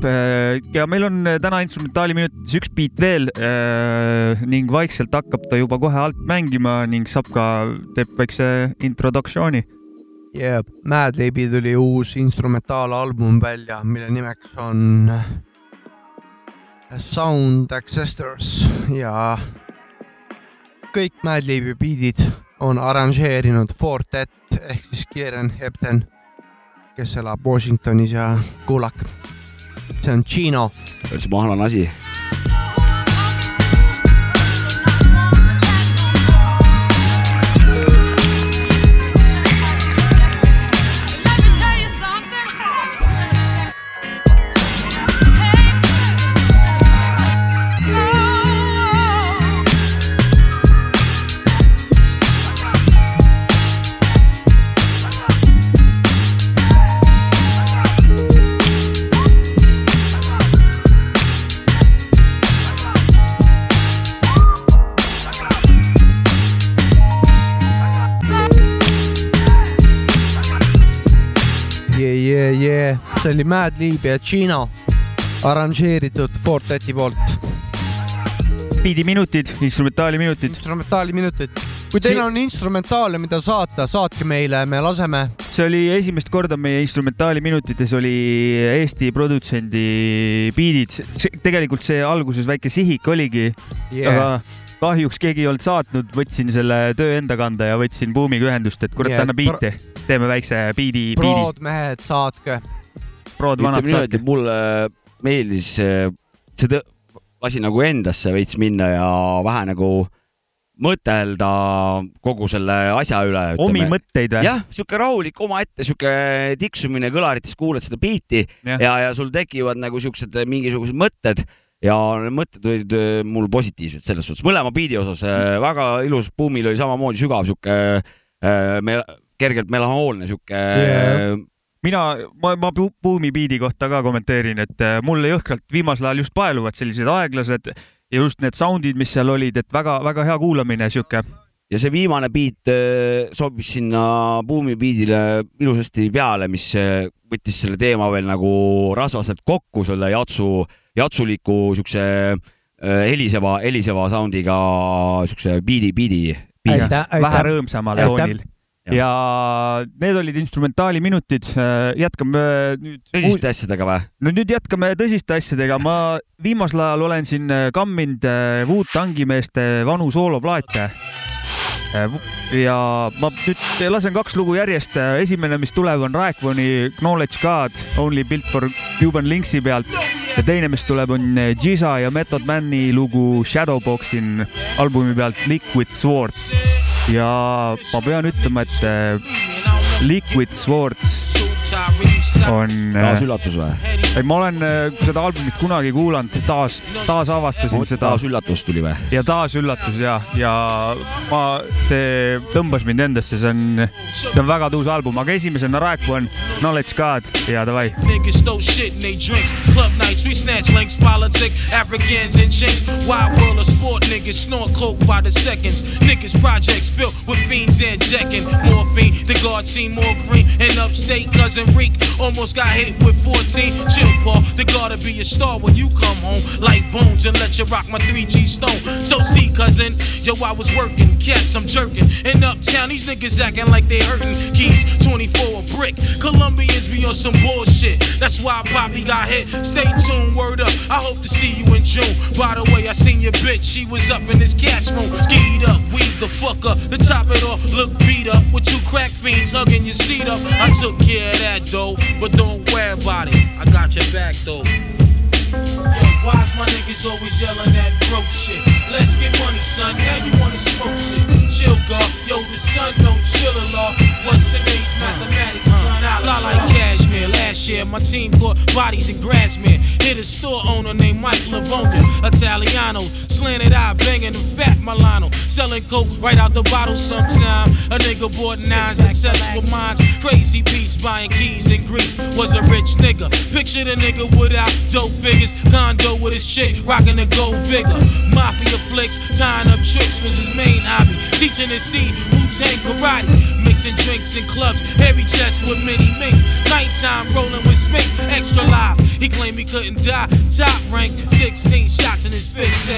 ja meil on äh, täna instrumentaaliminutites üks biit veel äh, ning vaikselt hakkab ta juba kohe alt mängima ning Sapka teeb väikse introduktsiooni. Jep, Madlibi tuli uus instrumentaalalbum välja, mille nimeks on Sound Ancestors ja kõik Madlibi biidid on arranžeerinud Fortet ehk siis Kieran Hepton, kes elab Washingtonis ja kuulake. see on Chino. see mahlane asi. See oli Madlib ja Chino arranžeeritud Forteti poolt. biidiminutid, instrumentaaliminutid. instrumentaaliminutid. kui teil on instrumentaale, mida saata, saatke meile, me laseme. see oli esimest korda meie instrumentaaliminutites oli Eesti produtsendi biidid. tegelikult see alguses väike sihik oligi Yeah. aga kahjuks keegi ei olnud saatnud, võtsin selle töö enda kanda ja võtsin Buumiga ühendust, et kurat Yeah, anna biiti, teeme väikse biidi, biidi. prod mehed, saatke. Prod vanad et. mulle meeldis äh, see lasi nagu endasse veits minna ja vähe nagu mõtelda kogu selle asja üle. omi mõtteid või? jah, sihuke rahulik omaette sihuke tiksumine kõlarites, kuulad seda biiti ja, ja, ja sul tekivad nagu siuksed mingisugused mõtted ja need mõtted olid äh, mul positiivsed selles suhtes, mõlema biidi osas äh, väga ilus, Buumil oli samamoodi sügav sihuke me, kergelt melanhoolne sihuke Yeah. mina, ma, ma Bu- Buumi biidi kohta ka kommenteerin, et äh, mulle jõhkralt viimasel ajal just paeluvad sellised aeglased ja just need sound'id, mis seal olid, et väga-väga hea kuulamine, sihuke. ja see viimane biit äh, sobis sinna Buumi biidile ilusasti peale, mis äh, võttis selle teema veel nagu rasvaselt kokku selle jatsu, jatsuliku siukse heliseva, heliseva sound'iga siukse biidi, biidi. vähe rõõmsamal toonil. Ja need olid instrumentaaliminutid, jätkame nüüd. tõsiste asjadega või? no nüüd jätkame tõsiste asjadega, ma viimasel ajal olen siin äh, kamminud äh, Wu-Tangi meeste vanu sooloplaate. ja ma nüüd lasen kaks lugu järjest, esimene, mis tuleb, on Raekwoni Knowledge God Only Built for Cuban Linksi pealt ja teine, mis tuleb, on Giza ja Method Mani lugu Shadowboxin albumi pealt Liquid Swords ja ma pean ütlema, et äh, Liquid Swords on. taas üllatus või? ei, ma olen äh, seda albumit kunagi kuulanud, taas, taasavastasin seda. taas üllatus tuli või? ja taas üllatus ja, ja ma, see tõmbas mind endasse, see on, see on väga tuus album, aga esimesena Raek on Knowledge God ja davai. Africans and chinks. Wild world of sport, niggas snort coke by the seconds. Niggas projects filled with fiends and jacking. Morphine, the guard seen more green. And upstate, cousin Reek almost got hit with 14. Chill, Paul, they gotta be a star when you come home. Like bones and let you rock my 3G stone. So see, cousin, yo, I was working, cats, I'm jerking. In uptown, these niggas acting like they hurting. Keys 24 a brick. Colombians be on some bullshit. That's why Poppy got hit. Stay tuned, word up. I hope to see you in June. By the way, I seen your bitch, she was up in this cat's room. Skied up, weave the fuck up. The top it off, look beat up. With two crack fiends hugging your seat up. I took care of that though, but don't worry about it. I got your back though. Why's my niggas always yelling that broke shit? Let's get money, son. Now you wanna smoke shit. Chill, God. Yo, the sun don't chill a lot. What's today's mathematics, son? I Fly like cashmere. Last year, my team caught bodies in Grassmere. Hit a store owner named Mike Livonia. Italiano. Slanted eye, banging the fat Milano. Selling coke right out the bottle sometime. A nigga bought nines to test with mines. Crazy beast buying keys in Greece. Was a rich nigga. Picture the nigga without dope figures. Condo with his chick, rocking a gold vigor. Mafia flicks, tying up tricks was his main hobby. Teaching his seed, Wu Tang karate. Mixing drinks in clubs, heavy chest with many minks. Nighttime rolling with Sphinx, extra live. He claimed he couldn't die. Top rank, 16 shots in his fist.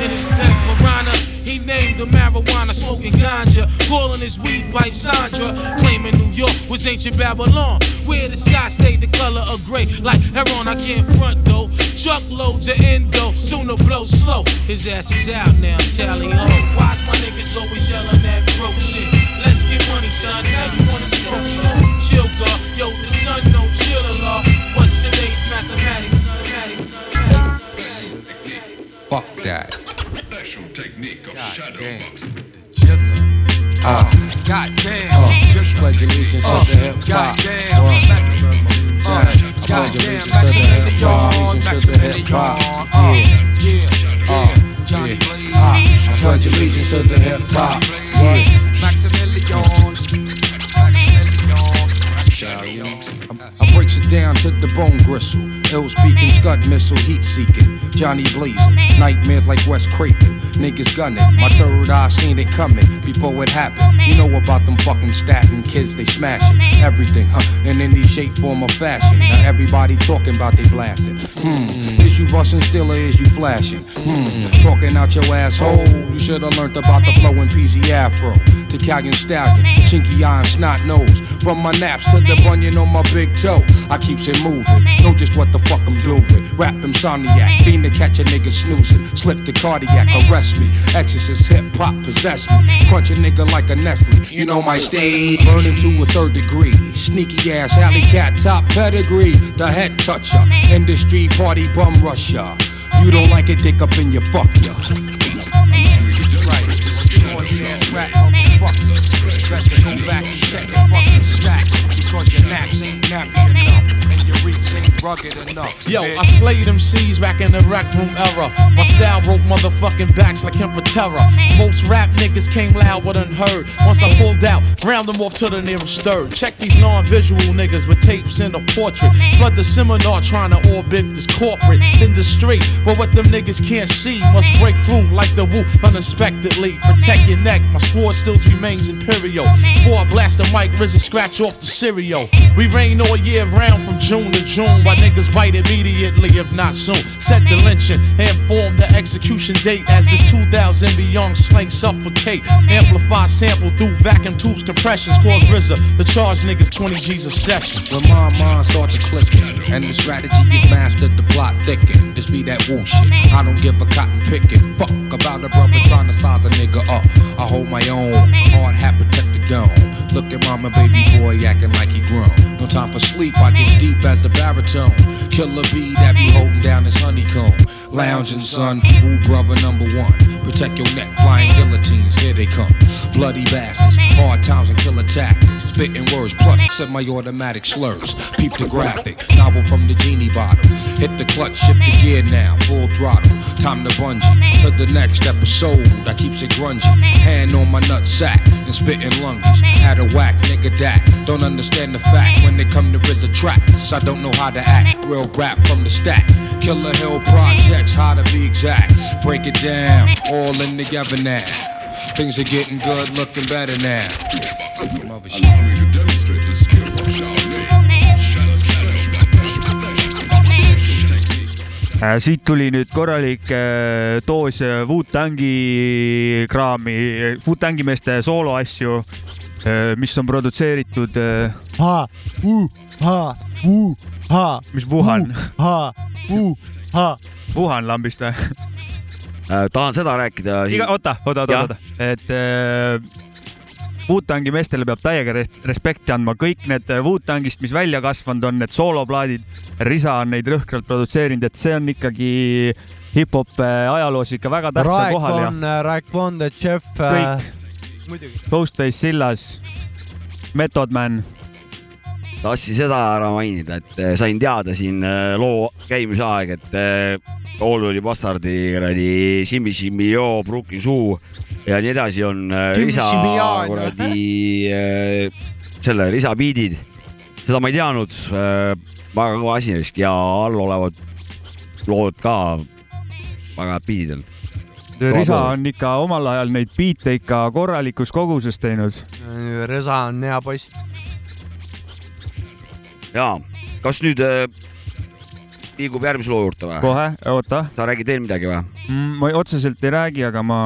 In his pet piranha, he named the marijuana smoking ganja. Calling his weed by Sandra. Claiming New York was ancient Babylon. Where the sky stayed the color of gray. Like heron, I can't front though. Truckloads of endo, sooner blow slow. His ass is out now, tally ho. Why's my niggas always yelling that broke shit? Let's get money, son. Now you wanna smoke shit. Chill, God. Yo, the sun don't chill a lot. What's today's mathematics. Fuck that. Special technique of shadow boxing. Uh, Goddamn. uh, just pledge allegiance to the hip hop. Uh, I pledge allegiance to the hip hop. Allegiance to the hip hop. Yeah. Uh, yeah. Uh, I pledge allegiance to the hip hop. Yeah. I breaks it down to the bone gristle. Ill speaking, scud missile, heat seeking. Johnny blazing, nightmares like West Craven. Niggas gunning, my third eye seen it coming before it happened. You know about them fucking statin kids, they smashing everything, huh? In any shape, form, or fashion. Now everybody talking about they blasting. Hmm, is you busting still or is you flashing? Hmm, talking out your asshole. You should've learned about the flowing PZ Afro. To Italian stallion, chinky eye and snot nose. From my naps to the bunion on my big toe. I keeps it moving, know just what the fuck I'm doing. Rap insomniac, fiend to catch a nigga snoozing. Slip the cardiac, arrest me. Exorcist hip hop possess me. Crunch a nigga like a Nestle. You know my stage, burning to a third degree. Sneaky ass alley cat top pedigree. The head toucher, industry party bum rusher. You don't like it, dick up in your fuck ya. Best to back and check your fucking stack. Because your naps ain't nappy enough. And your reach ain't rugged enough. Yo, bitch. I slayed them C's back in the rec room era. My style broke motherfucking backs like him for terror. Most rap niggas came loud but unheard. Once I pulled out, round them off to the nearest third. Check these non-visual niggas with tapes in a portrait. Flood the seminar trying to orbit this corporate industry. But what them niggas can't see must break through like the woo unexpectedly. Protect your neck, my sword still remains imperial. Before I blast the mic, RZA scratch off the cereal. We rain all year round from June to June. Why niggas bite immediately, if not soon. Set the lynching and form the execution date as this 2000 beyond slang suffocate. Amplify sample through vacuum tubes, compressions. Cause RZA the charge niggas 20 G's a session. When my mind starts to clicking and the strategy is mastered, the plot thicken. This be that woo shit. I don't give a cotton picking. Fuck about a brother trying to size a nigga up. I hold my own. Hard hat protect the dome. Look at mama, baby boy acting like he grown. No time for sleep. I get deep as a baritone. Killer bee that be holding down his honeycomb. Lounging son, woo brother number one. Protect your neck, flying guillotines, here they come. Bloody bastards, hard times and killer tactics. Spitting words, plus semi-automatic slurs. Peep the graphic, novel from the genie bottle. Hit the clutch, shift the gear now, full throttle. Time to bungee to the next episode. I keeps it grungy. Hand on my nut sack and spitting lunges. Had a whack, nigga that. Don't understand the fact when when it come to real tracks. I don't know how to act. Real rap from the stack. Killer Hill projects, how to be exact. Break it down, all in together now. Things are getting good, looking better now. Allow me to demonstrate the skill of äh, siit tuli nüüd korralik äh, doos äh, Wu-Tangi kraami, Wu-Tangi meeste sooloasju mis on produtseeritud. ha. mis Wuhan? ha, u, ha. Wuhan lambist või? tahan seda rääkida. iga, oota, oota, oota, oota, et äh, Wu-Tangi meestele peab täiega res- respekti andma, kõik need Wu-Tangist, mis välja kasvanud on, need sooloplaadid, Risa on neid rõhkralt produtseerinud, et see on ikkagi hip-hop äh, ajaloos ikka väga tähtsal kohal ja Raekon, Raekon, The Chef. kõik. Ghostface Sillas, Method Man, tahtsin seda ära mainida, et eh, sain teada siin eh, loo käimise aeg, et eh, Olduli Bastardi kuradi Simmi Simmi Joo, Brooklyn Suu ja nii edasi on Simian. kuradi selle Risa biidid. seda ma ei teadnud, väga kõva asi ja all olevad lood ka väga head biidid on. Risa on ikka omal ajal neid biite ikka korralikus koguses teinud. Resa on hea poiss. ja kas nüüd eh, liigub järgmise loo juurde või? kohe, oota. sa räägid veel midagi või? ma otseselt ei räägi, aga ma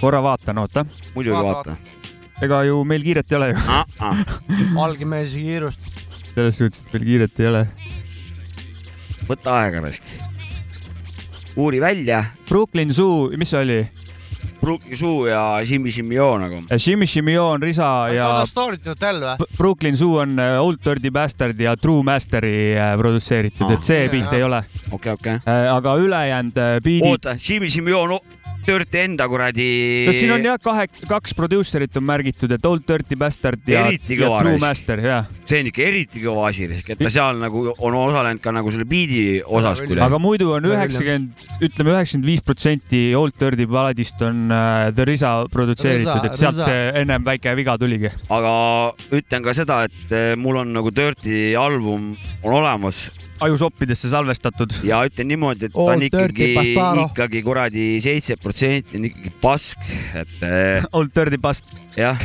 korra vaatan, oota. muidugi vaata. ega ju meil kiiret ei ole ju. valge mees ei kiirusta. selles suhtes, et meil kiiret ei ole. võta aega raisk. Uuri välja. Brooklyn Zoo, mis see oli? Brooklyn Zoo ja Jimmy Jimmy Joo nagu. Shimmy Shimmy Joo on Risa ja Another Story't Hotel või? B- Brooklyn Zoo on äh, Old Dirty Bastard ja True Masteri äh, produtseeritud, Ah. et see jaa. ei ole. okei, okei. aga ülejäänud äh, beat'id, oota, Jimmy Jimmy Joo, no Dirty enda kuradi. no siin on jah, kahe, kaks produusserit on märgitud, et Old Dirty Bastard ja, ja True raisk. Master, jah. see on ikka eriti kõva asi, et ta seal nagu on osalenud ka nagu selle biidi osas aga muidu on üheksakümmend, ütleme üheksakümmend viis protsenti Old Dirty paladist on äh, The Risa produtseeritud, et sealt see ennem väike viga tuligi. aga ütlen ka seda, et eh, mul on nagu Dirty album on olemas. ajusoppidesse salvestatud. ja ütlen niimoodi, et ta on ikkagi ikkagi kuradi seitse protsenti on ikkagi pask, et eh, Old Dirty Bast-. jah,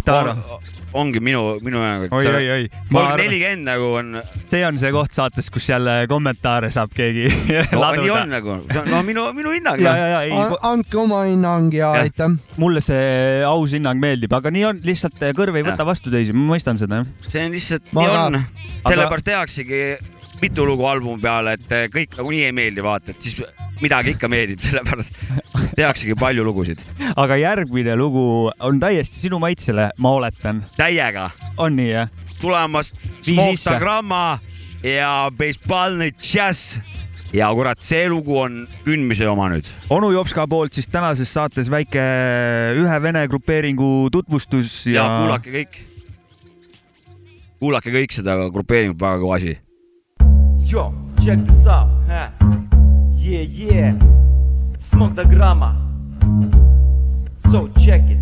ongi minu, minu nagu. oi, oi, oi. nelikümmend nagu on. see on see koht saates, kus jälle kommentaare saab keegi no, laduda nii on nagu, no minu, minu hinnang. ja, ja, ja ei, andke oma hinnang ja aitäh. mulle see aus hinnang meeldib, aga nii on, lihtsalt kõrv ei võta vastu teisi, ma mõistan seda jah. see on lihtsalt, nii on. Aga- sellepärast tehaksegi mitu lugu albumi peale, et eh, kõik nagunii ei meeldi, vaata, et siis midagi ikka meeldib, sellepärast tehaksegi palju lugusid. aga järgmine lugu on täiesti sinu maitsele, ma oletan. täiega. on nii jah? tulemas Vii Smoke sisse. Gramma ja Baseballni Jazz. ja kurat, see lugu on kündmise oma nüüd. onu Jopska poolt siis tänases saates väike ühe vene grupeeringu tutvustus ja, ja kuulake kõik. kuulake kõik seda grupeeringut, väga kõva asi. Yo, check this out, huh? Yeah, yeah. Smoke the грамма. So check it.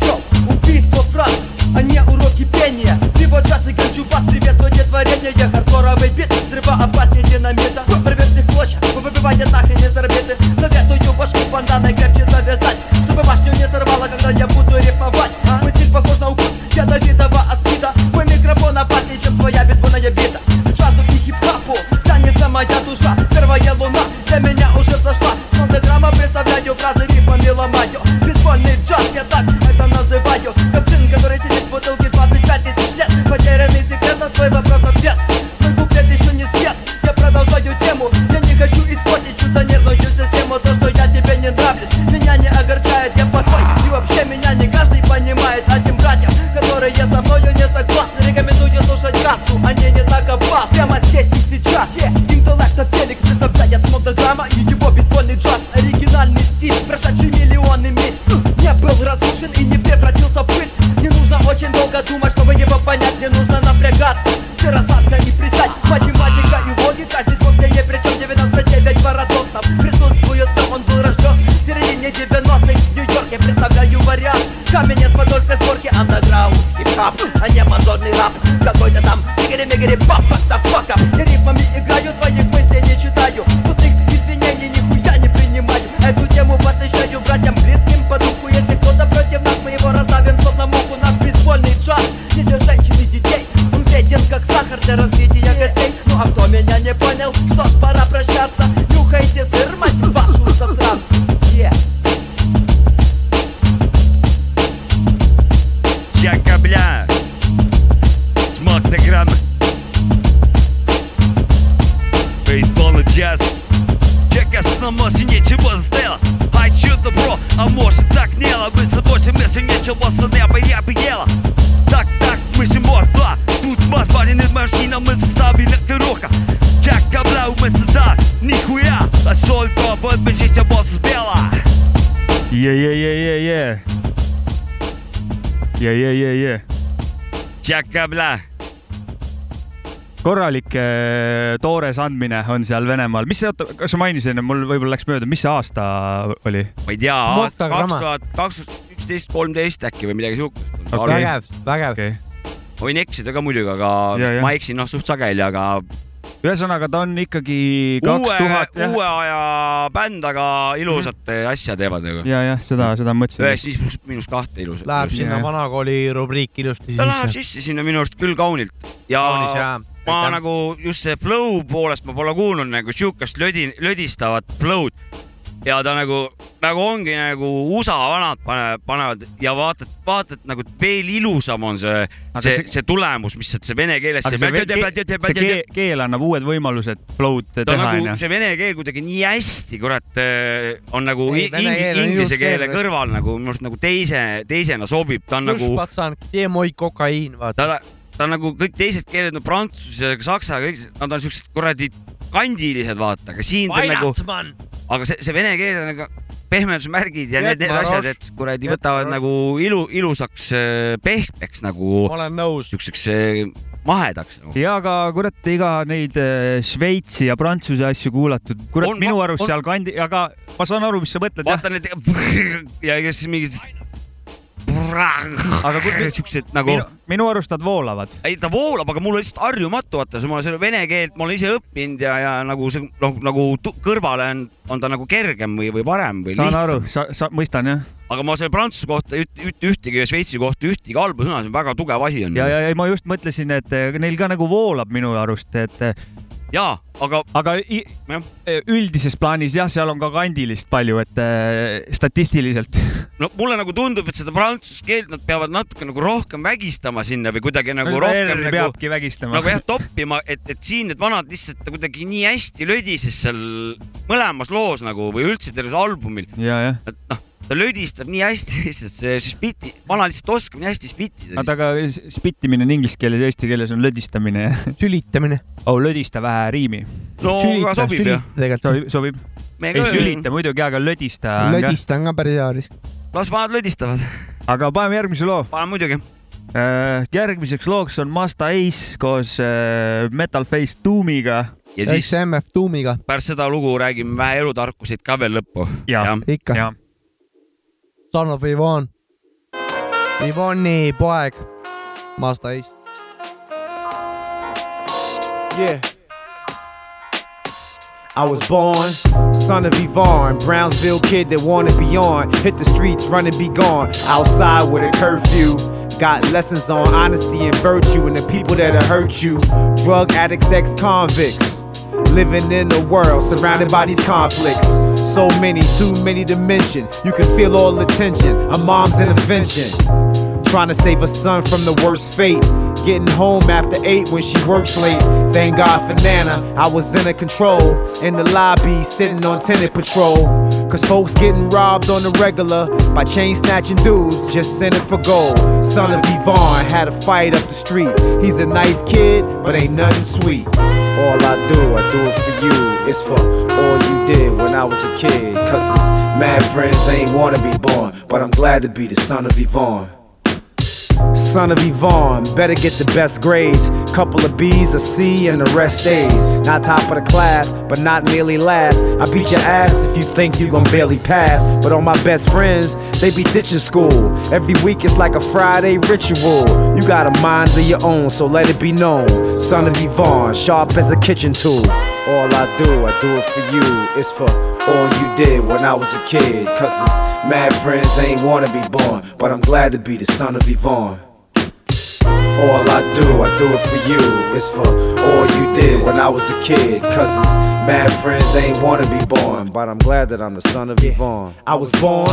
Йо, убийство фраз, а не уроки пения Пиво, джаз и ганчу бас, приветствуйте творение Хардкоровый бит, взрывоопаснее динамита Порвет всех клочья, вы выбивайте нахрен из орбиты Советую башку банданой крепче завязать Чтобы башню не сорвало, когда я буду рифмовать Мой стиль похож на укус ядовитого аспида Мой микрофон опаснее, чем твоя бейсбольная моя душа Первая луна для меня уже взошла Фонограмма представляю фразы рифмами ломаю. Бейсбольный джаз, я так это называю Tšakabla. korralik äh, toores andmine on seal Venemaal, mis see, oota, kas ma mainisin, mul võib-olla läks mööda, mis see aasta oli? ma ei tea, aasta kaks tuhat, kaks tuhat üksteist, kolmteist äkki või midagi siukest okay.. vägev, vägev okay.. võin eksida ka muidugi, aga ja, ja. ma eksin noh suht sageli, aga ühesõnaga, ta on ikkagi kaks tuhat, uue aja bänd, aga ilusat asja teevad nagu. ja, jah, seda, seda ma mõtlesin. üheksakümmend viis miinus kahte ilusat. Läheb sinna vanakooli rubriiki ilusti ta läheb sisse. sisse sinna minu arust küll kaunilt ja Kaunis, jaa. ma Aitäh. nagu just see flow poolest ma pole kuulnud nagu siukest lödi, lödistavat flow'd ja ta nagu, nagu ongi nagu USA vanad panevad, panevad ja vaatad, vaatad nagu veel ilusam on see, see see-, see tulemus, mis sealt see vene keeles. keel, keel annab uued võimalused flow'd teha, nagu onju. see vene keel kuidagi nii hästi, kurat, on nagu Ei, i- vene ing- keel inglise keele keel. kõrval nagu minu arust nagu teise, teisena sobib, ta on nagu, ta, ta on nagu kõik teised keeled, no prantsuse, saksa, kõik, nad on siuksed kuradi kandilised, vaata, aga siin ta on nagu, aga see, see vene keel on nagu pehmendusmärgid ja need, need asjad, et kuradi võtavad rost. nagu ilu, ilusaks äh, pehmeks nagu. ma olen nõus. siukseks äh, mahedaks nagu.. ja aga kurat, iga neid äh, Šveitsi ja Prantsuse asju kuulatud, kurat On- minu arust on- seal kandi, aga ma saan aru, mis sa mõtled vaata need ja kes mingid. Aga kuidas siuksed nagu minu, arust nad voolavad. ei, ta voolab, aga mul on lihtsalt harjumatu, vaata, ma olen selle vene keelt, ma olen ise õppinud ja, ja nagu see noh, nagu kõrvale on, on ta nagu kergem või, või parem või saan aru lihtsam., sa, sa, mõistan jah. aga ma selle prantsuse kohta üt, üt, ühtegi ja Šveitsi kohta ühtegi halba sõna, see on väga tugev asi on. ja, ja, ja ma just mõtlesin, et eh, neil ka nagu voolab minu arust, et eh, jaa, aga. aga i- üldises plaanis jah, seal on ka kandilist palju, et eh, statistiliselt. no mulle nagu tundub, et seda prantsuse keelt nad peavad natuke nagu rohkem vägistama sinna või kuidagi nagu Seda rohkem nagu peabki vägistama. nagu jah, toppima, et, et siin need vanad lihtsalt kuidagi nii hästi lödises seal mõlemas loos nagu või üldse terves albumil. et noh, ta lödistab nii hästi lihtsalt see, spiti, vana lihtsalt oskab nii hästi spittida. oota, aga spittimine on inglise keeles ja eesti keeles on lödistamine. sülitamine. oh, lödista vähe riimi. no aga sobib jah. sobib, sobib. Me ei sülita muidugi, aga lödista. lödista on ka päris hea risk. las vanad lödistavad. aga paneme järgmise loo. paneme muidugi. järgmiseks looks on Masta Ace koos äh, Metal Face Doomiga. ja siis SMF Doomiga. pärast seda lugu räägime vähe elutarkuseid ka veel lõppu. ja, ikka. Son of Yvonne. Yvonne'i poeg, Ace. Yeah. I was born, son of Yvonne, Brownsville kid that wanted beyond. Hit the streets, run and be gone. Outside with a curfew. Got lessons on honesty and virtue and the people that'll hurt you. Drug addicts, ex convicts. Living in a world surrounded by these conflicts. So many, too many to mention. You can feel all the tension. A mom's intervention. Trying to save a son from the worst fate. Getting home after eight when she works late. Thank God for Nana, I was in her control. In the lobby, sitting on tenant patrol. Cause folks getting robbed on the regular by chain snatching dudes just sending for gold. Son of Yvonne had a fight up the street. He's a nice kid, but ain't nothing sweet. All I do, I do it for you. It's for all you did when I was a kid. Cause mad friends ain't wanna be born. But I'm glad to be the son of Yvonne. Son of Yvonne, better get the best grades. Couple of B's, a C, and the rest A's. Not top of the class, but not nearly last. I beat your ass if you think you gon' barely pass. But all my best friends, they be ditching school. Every week it's like a Friday ritual. You got a mind of your own, so let it be known. Son of Yvonne, sharp as a kitchen tool. All I do, I do it for you. It's for all you did when I was a kid. Cause his mad friends ain't wanna be born. But I'm glad to be the son of Yvonne. All I do, I do it for you. It's for all you did when I was a kid. Cause it's mad friends ain't wanna be born. But I'm glad that I'm the son of Yvonne. I was born,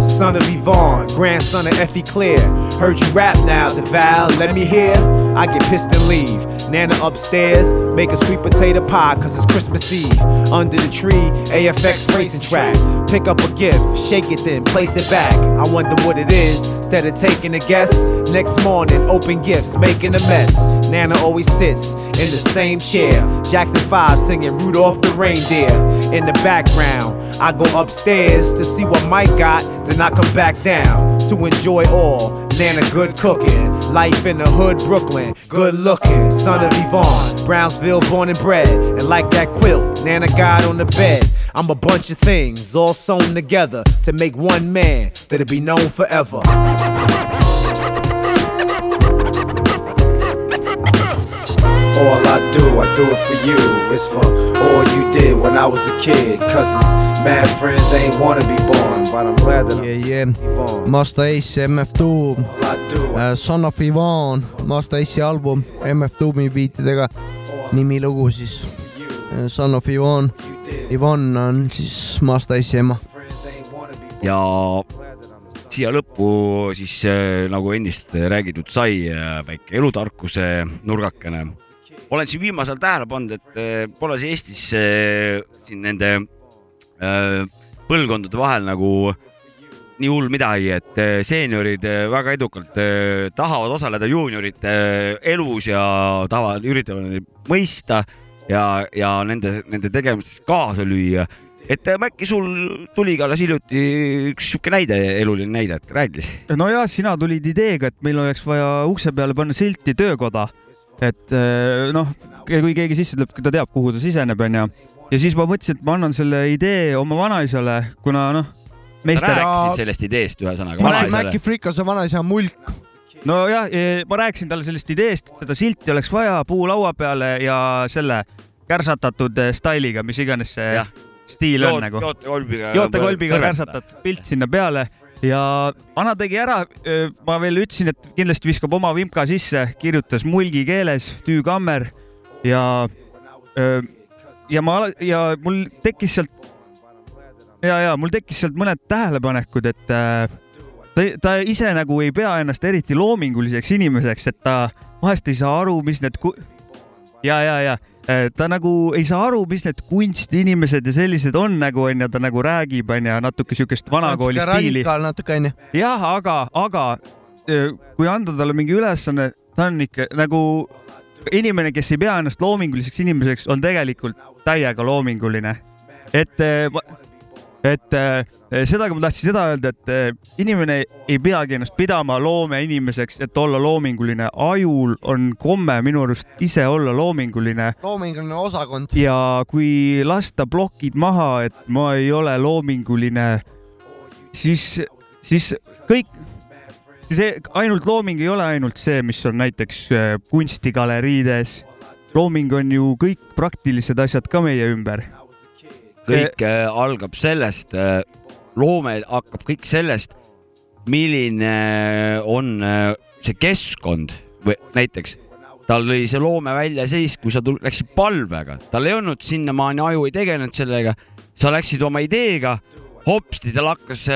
son of Yvonne, grandson of Effie Clear. Heard you rap now, DeVal, let me hear. I get pissed and leave. Nana upstairs, make a sweet potato pie, cause it's Christmas Eve. Under the tree, AFX racing track. Pick up a gift, shake it then, place it back. I wonder what it is. Instead of taking a guess, next morning, open gifts, making a mess. Nana always sits in the same chair. Jackson 5 singing Rudolph the Reindeer. In the background, I go upstairs to see what Mike got, then I come back down to enjoy all. Nana good cooking, life in the hood, Brooklyn, good looking. Son of Yvonne, Brownsville born and bred. And like that quilt, Nana got on the bed. I'm a bunch of things all sewn together to make one man that'll be known forever. All I do, I do it for you. It's for all you did when I was a kid. Cause it's mad friends ain't wanna be born. But I'm glad that yeah, yeah. Masta Ace, MF Doom, Son of Ivan, Masta Ace'i album MF Doomi biitidega. nimilugu siis äh, Son of Ivan. Ivan on siis Masta Ace'i ema. ja siia lõppu siis äh, nagu ennist räägitud sai, väike elutarkuse nurgakene. Olen siin viimasel ajal tähele pannud, et äh, pole see Eestis äh, siin nende äh, põlvkondade vahel nagu nii hull midagi, et seeniorid väga edukalt tahavad osaleda juuniorite elus ja tahavad, üritavad neid mõista ja, ja nende, nende tegemistes kaasa lüüa et äkki sul tuli ka alles hiljuti üks sihuke näide, eluline näide, et räägi. no ja sina tulid ideega, et meil oleks vaja ukse peale panna silti töökoda. Et eh, noh, kui keegi sisse tuleb, ta teab, kuhu ta siseneb, onju. ja siis ma mõtlesin, et ma annan selle idee oma vanaisale, kuna noh, sa rääkisid sellest ideest ühesõnaga. Mäkki Frikase vanaisa on mulk. nojah, ma rääkisin talle sellest ideest, seda silti oleks vaja puulaua peale ja selle kärsatatud eh, stailiga, mis iganes see ja. stiil on nagu. jootekolbiga. jootekolbiga kärsatatud pilt sinna peale ja vana tegi ära, ma veel ütlesin, et kindlasti viskab oma vimka sisse, kirjutas mulgi keeles tüükammer. Ja, ja ma ja mul tekkis sealt ja, ja mul tekkis sealt mõned tähelepanekud, et äh, ta, ta ise nagu ei pea ennast eriti loominguliseks inimeseks, et ta vahest ei saa aru, mis need ku... ja, ja, ja ta nagu ei saa aru, mis need kunstiinimesed ja sellised on nagu onju, ta nagu räägib onju natuke siukest vanakooli stiili. natuke onju. jah, aga, aga öö, kui anda talle mingi ülesanne, ta on ikka nagu inimene, kes ei pea ennast loominguliseks inimeseks, on tegelikult täiega loominguline. et, et äh, sedagi ma tahtsin seda öelda, et äh, inimene ei peagi ennast pidama loomeinimeseks, et olla loominguline. ajul on komme minu arust ise olla loominguline loominguline osakond. ja kui lasta plokid maha, et ma ei ole loominguline, siis, siis kõik, see ainult looming ei ole ainult see, mis on näiteks äh, kunstigaleriides. looming on ju kõik praktilised asjad ka meie ümber. Kõik äh, algab sellest, loome hakkab kõik sellest, milline on äh, see keskkond või näiteks tal lõi see loome välja siis, kui sa läksid palvega, tal ei olnud sinnamaani aju ei tegelenud sellega, sa läksid oma ideega, hopsti tal hakkas,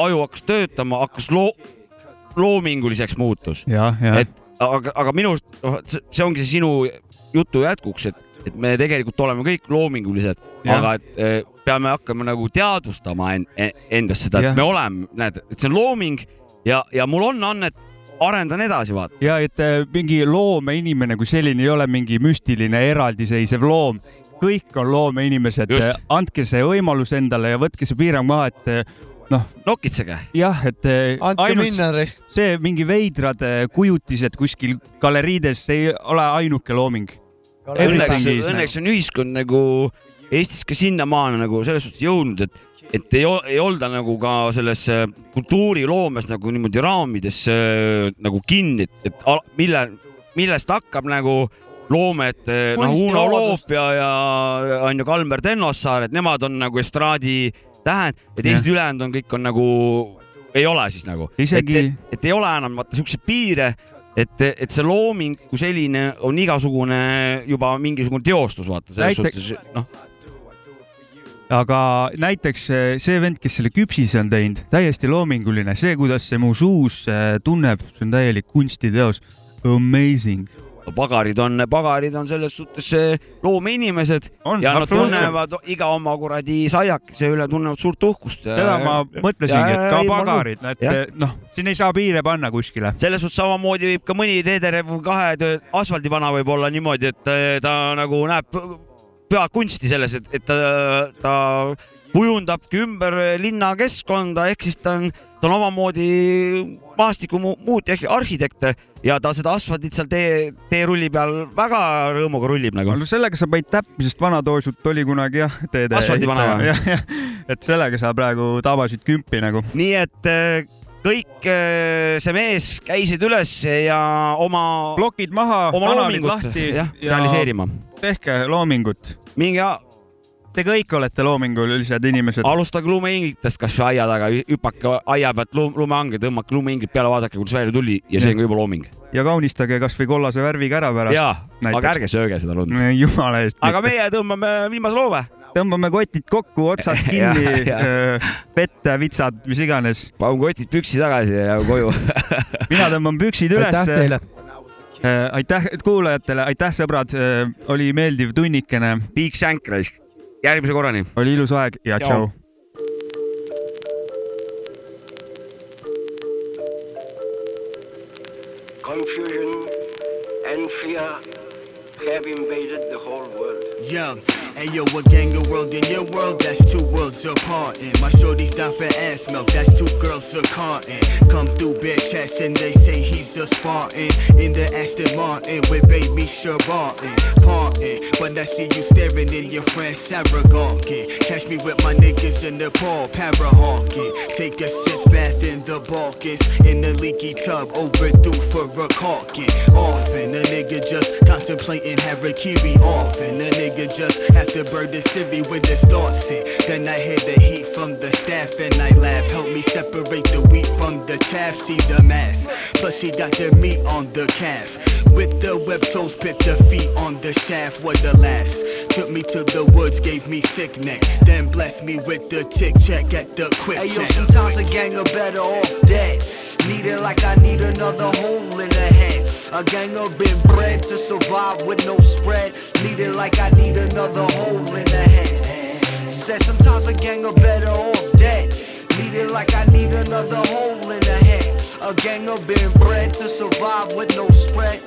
aju hakkas töötama, hakkas loo-, loominguliseks muutus. et aga, aga minu arust noh, see ongi see sinu jutu jätkuks, et, et me tegelikult oleme kõik loomingulised, aga et eh, peame hakkama nagu teadvustama en, en, endast seda, et me oleme, näed, et see on looming ja, ja mul on annet, arendan edasi, vaata. ja et äh, mingi loomeinimene kui selline ei ole mingi müstiline eraldiseisev loom, kõik on loomeinimesed Just., andke see võimalus endale ja võtke see piirang maha, et noh. nokitsege. jah, et äh, Andke minna, see mingi veidrad kujutised kuskil galeriides, ei ole ainuke looming. õnneks, õnneks on ühiskond nagu Eestis ka sinnamaani nagu selles suhtes jõudnud, et, et ei, ei olda nagu ka selles kultuuriloomes nagu niimoodi raamides äh, nagu kinni, et, et al- mille, millest hakkab nagu loome, et äh, noh, Uno. Loop ja, ja on ju Kalmer Tennossaar, et nemad on nagu estraadi tähed ja teised ülejäänud on kõik on nagu, ei ole siis nagu. Isegi- et, et ei ole enam vaata siukseid piire et, et see looming kui selline on igasugune juba mingisugune teostus, vaata selles Näiteks- suhtes, noh. aga näiteks eh, see vend, kes selle küpsise on teinud, täiesti loominguline, see, kuidas see mu suus eh, tunneb, see on täielik kunstiteos. Amazing. Pagarid on, pagarid on selles suhtes loomeinimesed On, ja nad tunnevad iga oma kuradi saiakese üle tunnevad suurt uhkust. seda ma mõtlesingi, et ka pagarid, et noh, siin ei saa piire panna kuskile. selles suhtes samamoodi võib ka mõni teederev kahe asfaldivana võib olla niimoodi, et eh, ta nagu näeb pead kunsti selles, et, et ta, ta kujundabki ümber linnakeskkonda, ehk siis ta on, ta on omamoodi maastikumuutja ehk arhitekt ja ta seda asfaldit seal tee, teerulli peal väga rõõmuga rullib nagu. no sellega sa panid täppi, sest vanatoosut oli kunagi jah, teede. Asfaldivana või? et sellega sa praegu tabasid kümpi nagu. nii et eh, kõik eh, see mees käisid üles ja oma. plokid maha, oma kanalid lahti jah, realiseerima. tehke loomingut. minge Te kõik olete loomingulised inimesed. alustage lumeingritest kasvõi aia taga, hüpake aia pealt lume, lumehange, tõmmake lumeingrid peale, vaadake, kuidas välja tuli ja see on ka juba looming. ja kaunistage kasvõi kollase värviga ära pärast. jaa, aga ärge sööge seda lund. jumala eest. aga meie tõmbame viimase loove. tõmbame kotid kokku, otsad kinni pette, vitsad, mis iganes. paun kotid püksi tagasi ja koju. mina tõmban püksid üles. aitäh teile. aitäh kuulajatele, aitäh sõbrad, oli meeldiv tunnikene. Big Shank raisk, järgmise korrani. oli ilus aeg ja Tšau. tšau. Confusion and fear have invaded the whole world. Yo, hey yo, a gang of world in your world, that's two worlds apart. And my shorty's down for ass milk, that's two girls a carton. Come through bare chest and they say he's a Spartan. In the Aston Martin with baby Sherbarton. Parting, but I see you staring in your friend Sarah Gawkin. Catch me with my niggas in the Paul, para hawking. Take a six bath in the Balkans. In the leaky tub, overdue for a caulking. Often, a nigga just contemplating harakiri. Often, a nigga just have to burn the civvy with the thoughts in. Then I hear the heat from the staff and I laugh. Help me separate the wheat from the chaff. See the mass. Plus, she got the meat on the calf. With the web toes, put the feet on the shaft. What the last? Took me to the woods, gave me sick neck. Then blessed me with the tick check at the quick Hey yo, sometimes a gang are better off dead. Need it like I need another hole in the head. A gang have been bred to survive with no spread. Need it like I need another hole in the head. Said sometimes a gang are better off dead. Need it like I need another hole in the head. A gang have been bred to survive with no spread.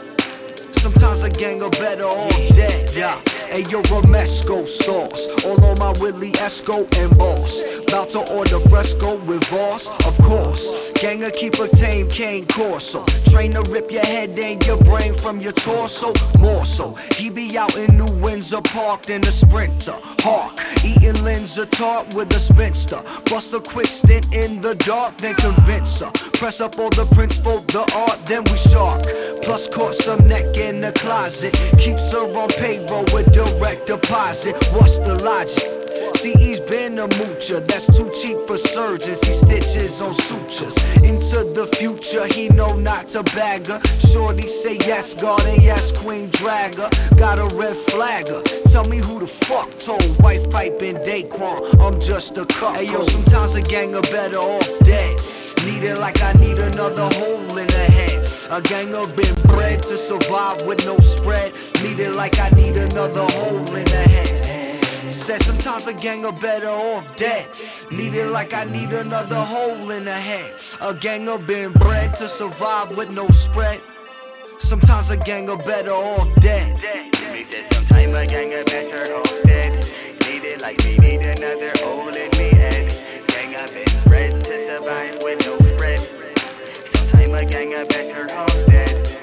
Sometimes a gang are better off dead. Yeah. Hey yo, Romesco sauce. All on my Willie Esco and boss. About to order fresco with Voss, of course. Ganger keep a tame cane corso. Train to rip your head and your brain from your torso. More so. He be out in New Windsor parked in a sprinter. Hawk. Eating Linzer tart with a spinster. Bust a quick stint in the dark, then convince her. Press up all the prints for the art, then we shark. Plus caught some neck in the closet. Keeps her on payroll with direct deposit. What's the logic? See, he's been a moocher, that's too cheap for surgeons. He stitches on sutures. Into the future, he know not to bag her. Shorty say yes, God, and yes, Queen Dragger. Got a red flagger. Tell me who the fuck told wife pipe in Daquan. I'm just a cup. Hey yo, sometimes a gang are better off dead. Need it like I need another hole in the head. A gang of been bred to survive with no spread. Need it like I need another hole in the head. Said sometimes a gang are better off dead. Need it like I need another hole in the head. A gang of been bred to survive with no spread. Sometimes a gang are better off dead. Me said sometime a gang of better off dead. Need it like me need another hole in me head. Gang of been bred to survive with no my gang, I bet her half dead.